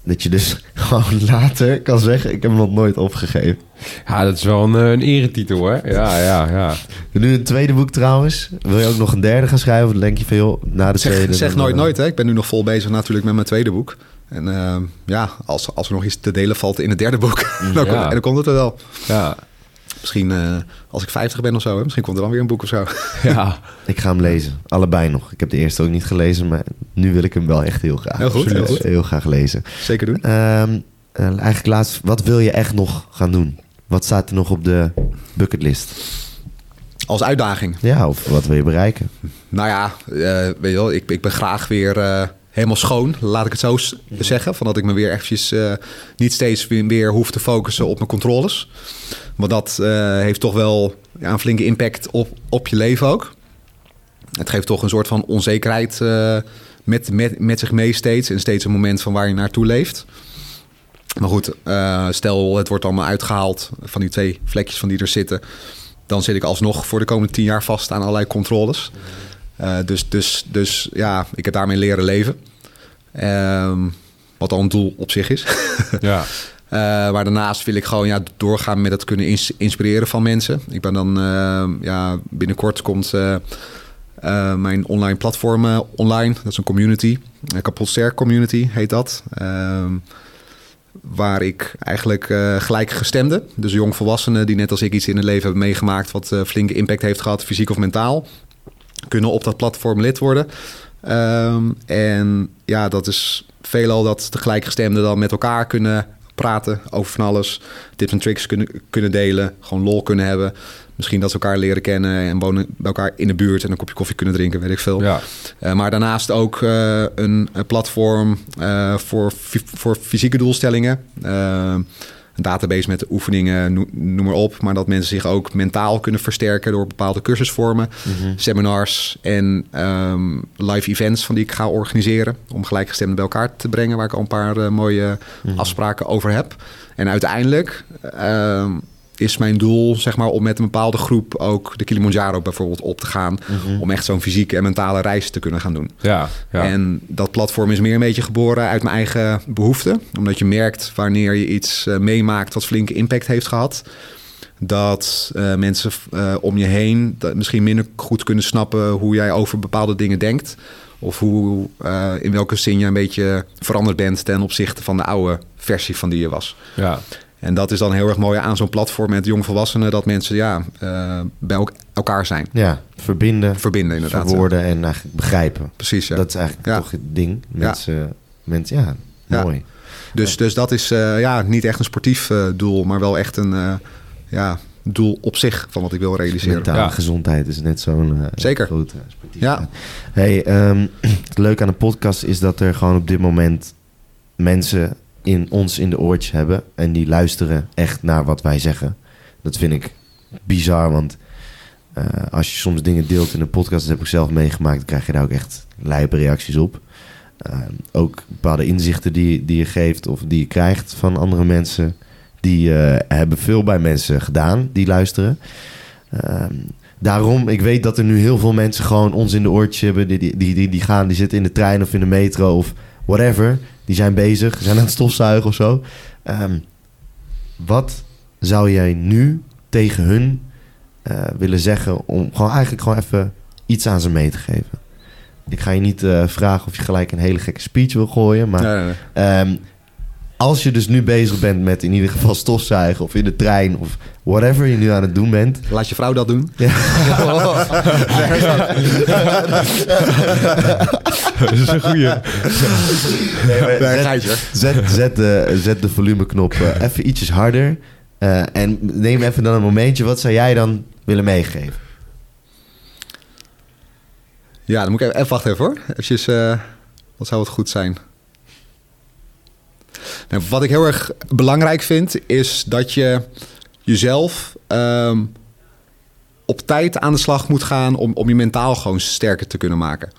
Dat je dus gewoon later kan zeggen... Ik heb hem nog nooit opgegeven. Ja, dat is wel een, eh, een eretitel, hè? Ja, ja, ja. Nu een tweede boek trouwens. Wil je ook nog een derde gaan schrijven? Of denk je joh, na de tweede... Zeg, zeg dan, nooit eh, nooit, hè. Ik ben nu nog vol bezig natuurlijk met mijn tweede boek. En eh, ja, als, als er nog iets te delen valt in het derde boek... dan, Ja. komt, en dan komt het er wel. Ja, Misschien eh, als ik 50 ben of zo, hè, misschien komt er dan weer een boek of zo. ja. Ik ga hem lezen. Allebei nog. Ik heb de eerste ook niet gelezen, maar nu wil ik hem wel echt heel graag. Heel goed, heel Absoluut. goed. Heel graag lezen. Zeker doen. Ehm, eh, eigenlijk laatst, wat wil je echt nog gaan doen? Wat staat er nog op de bucketlist? Als uitdaging. Ja, of wat wil je bereiken? Nou ja, eh, weet je wel, ik, ik ben graag weer eh, helemaal schoon, laat ik het zo zeggen. Van dat ik me weer eventjes eh, niet steeds weer, weer hoef te focussen op mijn controles. Want dat eh, heeft toch wel ja, een flinke impact op, op je leven ook. Het geeft toch een soort van onzekerheid uh, met, met, met zich mee steeds. En steeds een moment van waar je naartoe leeft. Maar goed, uh, stel het wordt allemaal uitgehaald van die twee vlekjes van die er zitten. Dan zit ik alsnog voor de komende tien jaar vast aan allerlei controles. Uh, dus, dus, dus ja, ik heb daarmee leren leven. Um, wat al een doel op zich is. ja. Uh, maar daarnaast wil ik gewoon ja, doorgaan met het kunnen ins inspireren van mensen. Ik ben dan uh, ja, binnenkort komt uh, mijn online platform online. Dat is een community. Een community heet dat. Ehm, waar ik eigenlijk gelijkgestemden, dus jongvolwassenen die net als ik iets in het leven hebben meegemaakt wat flinke impact heeft gehad, fysiek of mentaal, kunnen op dat platform lid worden. Um, en ja, dat is veelal dat de gelijkgestemden dan met elkaar kunnen praten over van alles. Tips en tricks kunnen, kunnen delen. Gewoon lol kunnen hebben. Misschien dat ze elkaar leren kennen en wonen bij elkaar in de buurt en een kopje koffie kunnen drinken, weet ik veel. Ja. Uh, maar daarnaast ook uh, een, een, platform uh, voor, voor fysieke doelstellingen een database met oefeningen, noem maar op. Maar dat mensen zich ook mentaal kunnen versterken door bepaalde cursusvormen, mm-hmm. seminars en um, live events van die ik ga organiseren. Om gelijkgestemden bij elkaar te brengen, waar ik al een paar uh, mooie mm-hmm. afspraken over heb. En uiteindelijk um, is mijn doel zeg maar, om met een bepaalde groep ook de Kilimanjaro bijvoorbeeld op te gaan. Mm-hmm. Om echt zo'n fysieke en mentale reis te kunnen gaan doen. Ja, ja, En dat platform is meer een beetje geboren uit mijn eigen behoeften. Omdat je merkt wanneer je iets uh, meemaakt wat flinke impact heeft gehad. Dat uh, mensen uh, om je heen dat misschien minder goed kunnen snappen hoe jij over bepaalde dingen denkt. Of hoe, in welke zin je een beetje veranderd bent ten opzichte van de oude versie van die je was. Ja. En dat is dan heel erg mooi aan zo'n platform met jongvolwassenen, dat mensen ja, uh, bij elkaar zijn. Ja, verbinden. Verbinden, inderdaad. Verwoorden en eigenlijk begrijpen. Precies, ja. Dat is eigenlijk ja. toch het ding. Mensen, ja. mensen ja, mooi. Dus, dus dat is uh, ja, niet echt een sportief uh, doel, maar wel echt een ja, doel op zich van wat ik wil realiseren. Mentale ja. gezondheid is net zo'n Zeker. groot sportief. Ja. Hey, um, het leuke aan de podcast is dat er gewoon op dit moment mensen in ons in de oortjes hebben. En die luisteren echt naar wat wij zeggen. Dat vind ik bizar, want uh, als je soms dingen deelt in een podcast, dat heb ik zelf meegemaakt, dan krijg je daar ook echt lijpe reacties op. Uh, ook bepaalde inzichten die, die je geeft of die je krijgt van andere mensen, die uh, hebben veel bij mensen gedaan die luisteren. daarom, ik weet dat er nu heel veel mensen gewoon ons in de oortjes hebben, die, die, die, die gaan, die zitten in de trein of in de metro of whatever. Die zijn bezig, zijn aan het stofzuigen of zo. Um, wat zou jij nu tegen hun uh, willen zeggen om gewoon eigenlijk gewoon even iets aan ze mee te geven? Ik ga je niet uh, vragen of je gelijk een hele gekke speech wil gooien, maar nee, nee. Um, als je dus nu bezig bent met in ieder geval stofzuigen of in de trein of whatever je nu aan het doen bent. Laat je vrouw dat doen. Ja. dat is een goeie. Nee, nee, zet, zet, zet, de, zet de volumeknop uh, even ietsjes harder. Uh, en neem even dan een momentje. Wat zou jij dan willen meegeven? Ja, dan moet ik even, even wachten even hoor. Eventjes, uh, wat zou het goed zijn? Nou, wat ik heel erg belangrijk vind, is dat je jezelf um, op tijd aan de slag moet gaan om, om je mentaal gewoon sterker te kunnen maken.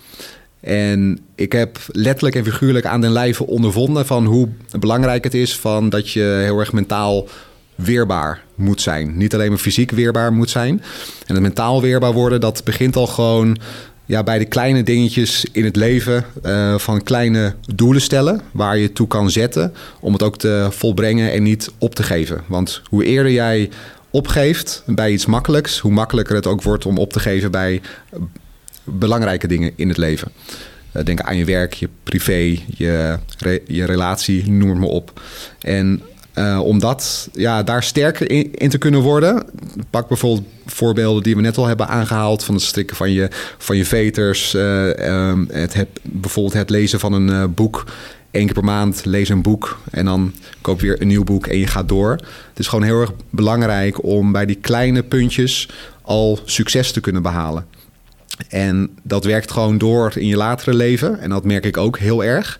En ik heb letterlijk en figuurlijk aan den lijve ondervonden van hoe belangrijk het is van dat je heel erg mentaal weerbaar moet zijn. Niet alleen maar fysiek weerbaar moet zijn. En het mentaal weerbaar worden, dat begint al gewoon ja, bij de kleine dingetjes in het leven uh, van kleine doelen stellen waar je toe kan zetten om het ook te volbrengen en niet op te geven. Want hoe eerder jij opgeeft bij iets makkelijks, hoe makkelijker het ook wordt om op te geven bij belangrijke dingen in het leven. Uh, denk aan je werk, je privé, je, je relatie, noem het maar op. En uh, om dat, ja, daar sterker in, te kunnen worden. Pak bijvoorbeeld voorbeelden die we net al hebben aangehaald... van het strikken van je, van je veters. Uh, um, het, het, bijvoorbeeld het lezen van een uh, boek. Eén keer per maand lees een boek en dan koop je weer een nieuw boek en je gaat door. Het is gewoon heel erg belangrijk om bij die kleine puntjes al succes te kunnen behalen. En dat werkt gewoon door in je latere leven. En dat merk ik ook heel erg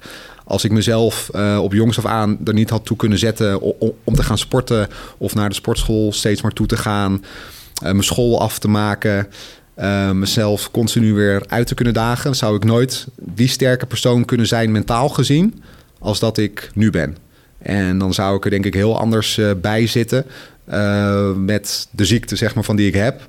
als ik mezelf eh, op jongs af aan er niet had toe kunnen zetten o- o- om te gaan sporten of naar de sportschool steeds maar toe te gaan, eh, mijn school af te maken, eh, mezelf continu weer uit te kunnen dagen, zou ik nooit die sterke persoon kunnen zijn mentaal gezien als dat ik nu ben. En dan zou ik er denk ik heel anders bij zitten met de ziekte zeg maar, van die ik heb.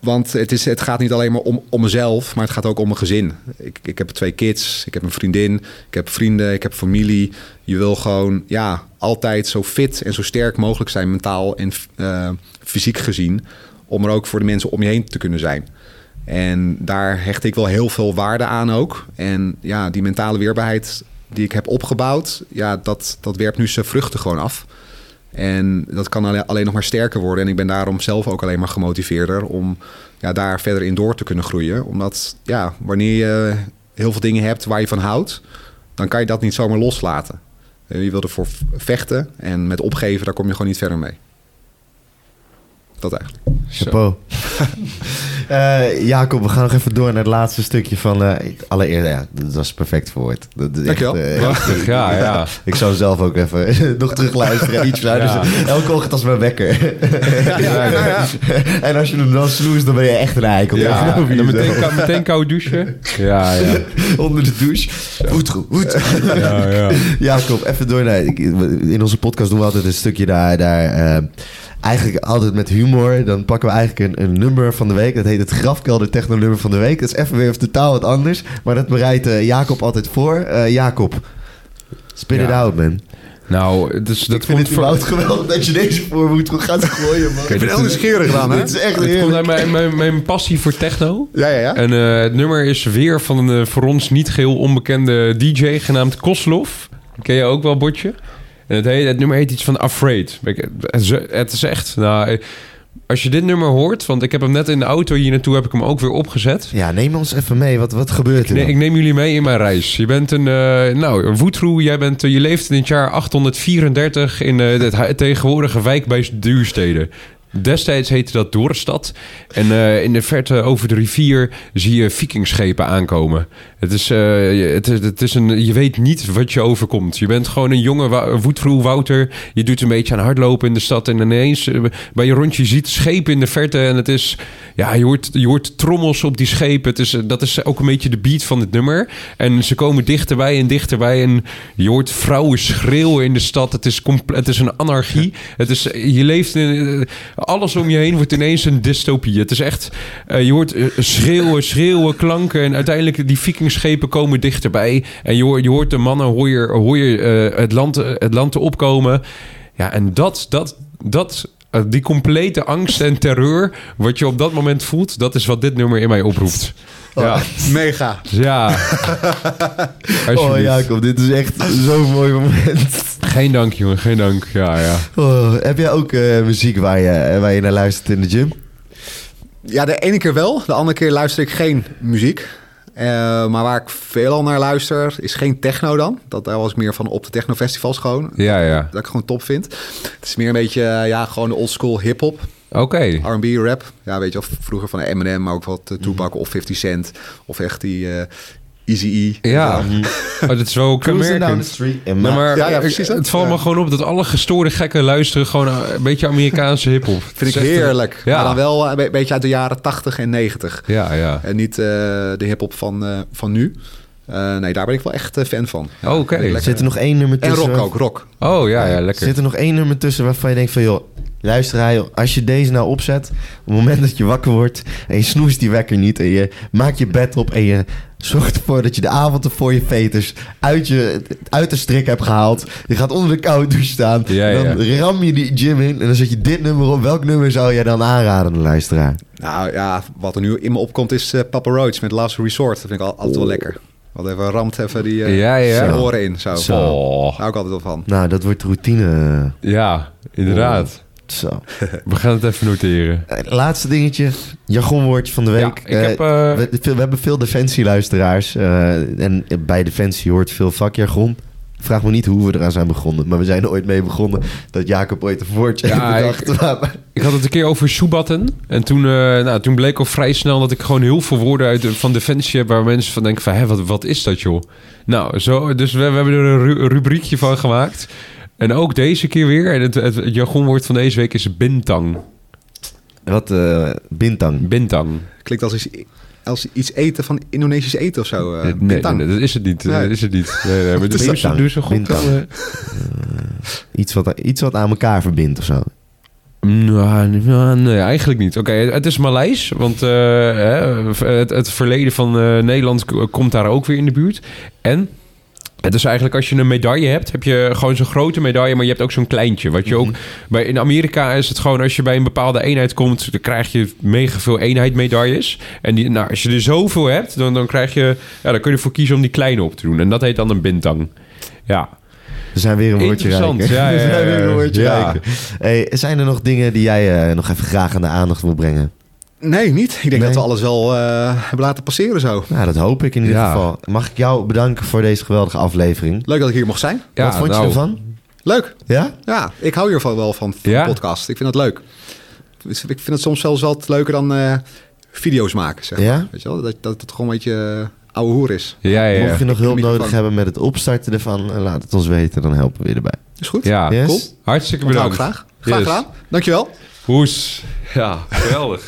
Want het, is, het gaat niet alleen maar om, om mezelf, maar het gaat ook om mijn gezin. Ik, ik heb twee kids, ik heb een vriendin, ik heb vrienden, ik heb familie. Je wil gewoon ja, altijd zo fit en zo sterk mogelijk zijn, mentaal en eh, fysiek gezien. Om er ook voor de mensen om je heen te kunnen zijn. En daar hecht ik wel heel veel waarde aan ook. En ja, die mentale weerbaarheid die ik heb opgebouwd, ja, dat, dat werpt nu zijn vruchten gewoon af. En dat kan alle- alleen nog maar sterker worden. En ik ben daarom zelf ook alleen maar gemotiveerder om ja, daar verder in door te kunnen groeien. Omdat ja, wanneer je heel veel dingen hebt waar je van houdt, dan kan je dat niet zomaar loslaten. Je wil ervoor vechten en met opgeven, daar kom je gewoon niet verder mee. Dat eigenlijk. Chapeau. Eh, Jacob, we gaan nog even door naar het laatste stukje van... eh allereerst, ja, dat was perfect verwoord. Dat is echt, Dankjewel. eh, Prachtig, ja, ja. Ik zou zelf ook even nog terug luisteren en iets luisteren. Ja. Dus elke ochtend als mijn wekker. Ja, ja, ja, ja. en als je hem dan snoest, dan ben je echt een eikel. Ja, Tegenover en dan meteen, kou- meteen koud douchen. Ja, ja. Onder de douche. Goed, goed, goed. ja, ja. Jacob, even door naar... In onze podcast doen we altijd een stukje daar... daar eigenlijk altijd met humor. Dan pakken we eigenlijk een, een nummer van de week. Dat heet het grafkelder techno nummer van de week. Dat is even weer totaal wat anders. Maar dat bereidt eh, Jacob altijd voor. Eh, Jacob, spit it out, man. Nou, het is, dat ik vind het überhaupt geweldig dat je deze voor moet gaan gooien, man. Ik ben heel nieuwsgierig dan, hè? Dit is echt Het komt heerlijk. uit mijn, mijn, mijn passie voor techno. Ja, ja, ja. En eh, het nummer is weer van een voor ons niet geheel onbekende DJ genaamd Koslov. Ken je ook wel, Botje? En het, heet, het nummer heet iets van Afraid. Het is, echt... Nou, eh, als je dit nummer hoort... Want ik heb hem net in de auto hier naartoe heb ik hem ook weer opgezet. Ja, neem ons even mee. Wat, wat gebeurt er Nee, ik neem jullie mee in mijn reis. Je bent een, eh nou, een voetroe. Jij bent, eh, je leeft in het jaar 834 in het hu- tegenwoordige wijk bij Duurstede. Destijds heette dat Doorstad. En eh, in de verte over de rivier zie je vikingschepen aankomen. Het is, eh, je- het, is- het is een, je weet niet wat je overkomt. Je bent gewoon een jonge voetroe Wouter. Je doet een beetje aan hardlopen in de stad. En ineens eh, bij je rondje je ziet schepen in de verte. En het is, ja, je hoort, je hoort trommels op die schepen. Het is, dat is ook een beetje de beat van het nummer. En ze komen dichterbij en dichterbij. En je hoort vrouwen schreeuwen in de stad. Het is, het is een anarchie. Het is, je leeft in... alles om je heen wordt ineens een dystopie. Het is echt... eh, je hoort eh, schreeuwen, schreeuwen, klanken. En uiteindelijk die vikingschepen komen dichterbij. En je hoort, je hoort de mannen, hoor je, hoor je eh, het, land, het land opkomen. Ja, en dat... dat, dat eh, die complete angst en terreur, wat je op dat moment voelt, dat is wat dit nummer in mij oproept. Ja, Mega. ja. Oh. Jacob, dit is echt zo'n mooi moment. Geen dank, jongen, geen dank. Ja, ja. Oh, heb jij ook eh, muziek waar je, waar je naar luistert in de gym? Ja, de ene keer wel. De andere keer luister ik geen muziek. Eh, maar waar ik veelal naar luister, is geen techno dan. Dat daar was meer van op de technofestivals gewoon. Ja, ja. Dat ik gewoon top vind. Het is meer een beetje, eh, ja, gewoon oldschool hip-hop. Oké. R&B, rap. Ja, weet je, of vroeger van Eminem, maar ook wat uh, Tupac of 50 Cent. Of echt die eh Easy E. Ja. Oh, dat is wel Cruising down the kenmerkend. street. En maar Ja, ja, ik- precies dat. het valt me gewoon op dat alle gestoorde gekken luisteren gewoon een beetje Amerikaanse hiphop. Vind ik heerlijk. Ja. Maar dan wel eh, een be- beetje uit de jaren 80 en 90. Ja, ja. En niet eh, de hip-hop van, eh, van nu. Eh, nee, daar ben ik wel echt fan van. Oh, Oké. lekker. Zit er nog één nummer En tussen? rock ook, rock. Oh, ja, ja, lekker. Zit er nog één nummer tussen waarvan je denkt van... joh, luister joh, als je deze nou opzet... op het moment dat je wakker wordt... en je snoest die wekker niet... en je maakt je bed op... en je zorgt ervoor dat je de avond ervoor je veters... uit, je, uit de strik hebt gehaald... je gaat onder de koude douche staan... Ja, ja. dan ram je die gym in... en dan zet je dit nummer op. Welk nummer zou jij dan aanraden, de luisteraar? Nou ja, wat er nu in me opkomt is eh, Papa Roach met Last Resort. Dat vind ik al, altijd wel lekker. Wat even ramt even die eh, Ja, ja. oren in. Zo. Zo. Oh, Daar hou ik altijd wel van. Nou, dat wordt Oh. routine. ja, inderdaad. Zo. We gaan het even noteren. Eh, Laatste dingetje. Jargonwoordje van de week. Ja, ik Eh, heb... eh, we, veel- we hebben veel defensieluisteraars. eh en bij defensie hoort veel vakjargon. Vraag me niet hoe we eraan zijn begonnen. Maar we zijn er ooit mee begonnen dat Jacob ooit een woordje Ja, bedacht. waar- Ik had het een keer over Shubatten. En toen, eh, nou, toen bleek al vrij snel dat ik gewoon heel veel woorden uit van Defensie heb... waar mensen van denken van, hé, wat, wat is dat joh? Nou, zo, dus we, we hebben er een ru- rubriekje van gemaakt. En ook deze keer weer. En het, het, het jargonwoord van deze week is bintang. Wat, eh bintang. Bintang. Klinkt als iets, als iets eten van Indonesisch eten of zo. eh, nee, bintang. nee, dat is het niet. Nee. Dat is het niet. Nee, nee, maar is dat dan? doe ze goed. Bintang. dan, eh, Iets wat, iets wat aan elkaar verbindt of zo. Nou, nou, nee, eigenlijk niet. Oké, het is Maleis, want eh, hè, het, het verleden van eh, Nederland k- komt daar ook weer in de buurt. En het is eigenlijk als je een medaille hebt, heb je gewoon zo'n grote medaille, maar je hebt ook zo'n kleintje. Wat je ook bij in Amerika is het gewoon als je bij een bepaalde eenheid komt, dan krijg je mega veel eenheid medailles. En die, nou, als je er zoveel hebt, dan, dan krijg je, ja, dan kun je ervoor kiezen om die kleine op te doen. En dat heet dan een bintang. Ja. We zijn weer een woordje Interessant, rijk. hè? ja, ja, We zijn weer een woordje ja. Hey, zijn er nog dingen die jij eh, nog even graag aan de aandacht wil brengen? Nee, niet. Ik denk Nee. dat we alles wel eh, hebben laten passeren zo. Nou, dat hoop ik in ieder Ja. geval. Mag ik jou bedanken voor deze geweldige aflevering? Leuk dat ik hier mocht zijn. Ja, Wat vond je nou, ervan? Leuk. Ja? Ja, ik hou hiervan wel van, van Ja? de podcast. Ik vind dat leuk. Dus ik vind het soms zelfs wel wat leuker dan eh, video's maken, zeg maar. Ja? Weet je wel? Dat, dat het gewoon een beetje uh, ouwe hoer is. Ja, ja, ja. Mocht je nog Ik hulp nodig hebben met het opstarten ervan, eh, laat het ons weten. Dan helpen we je erbij. Is goed? Ja, Yes? Cool. hartstikke bedankt. graag. Graag Yes. gedaan. Dankjewel. Hoes. Ja, geweldig.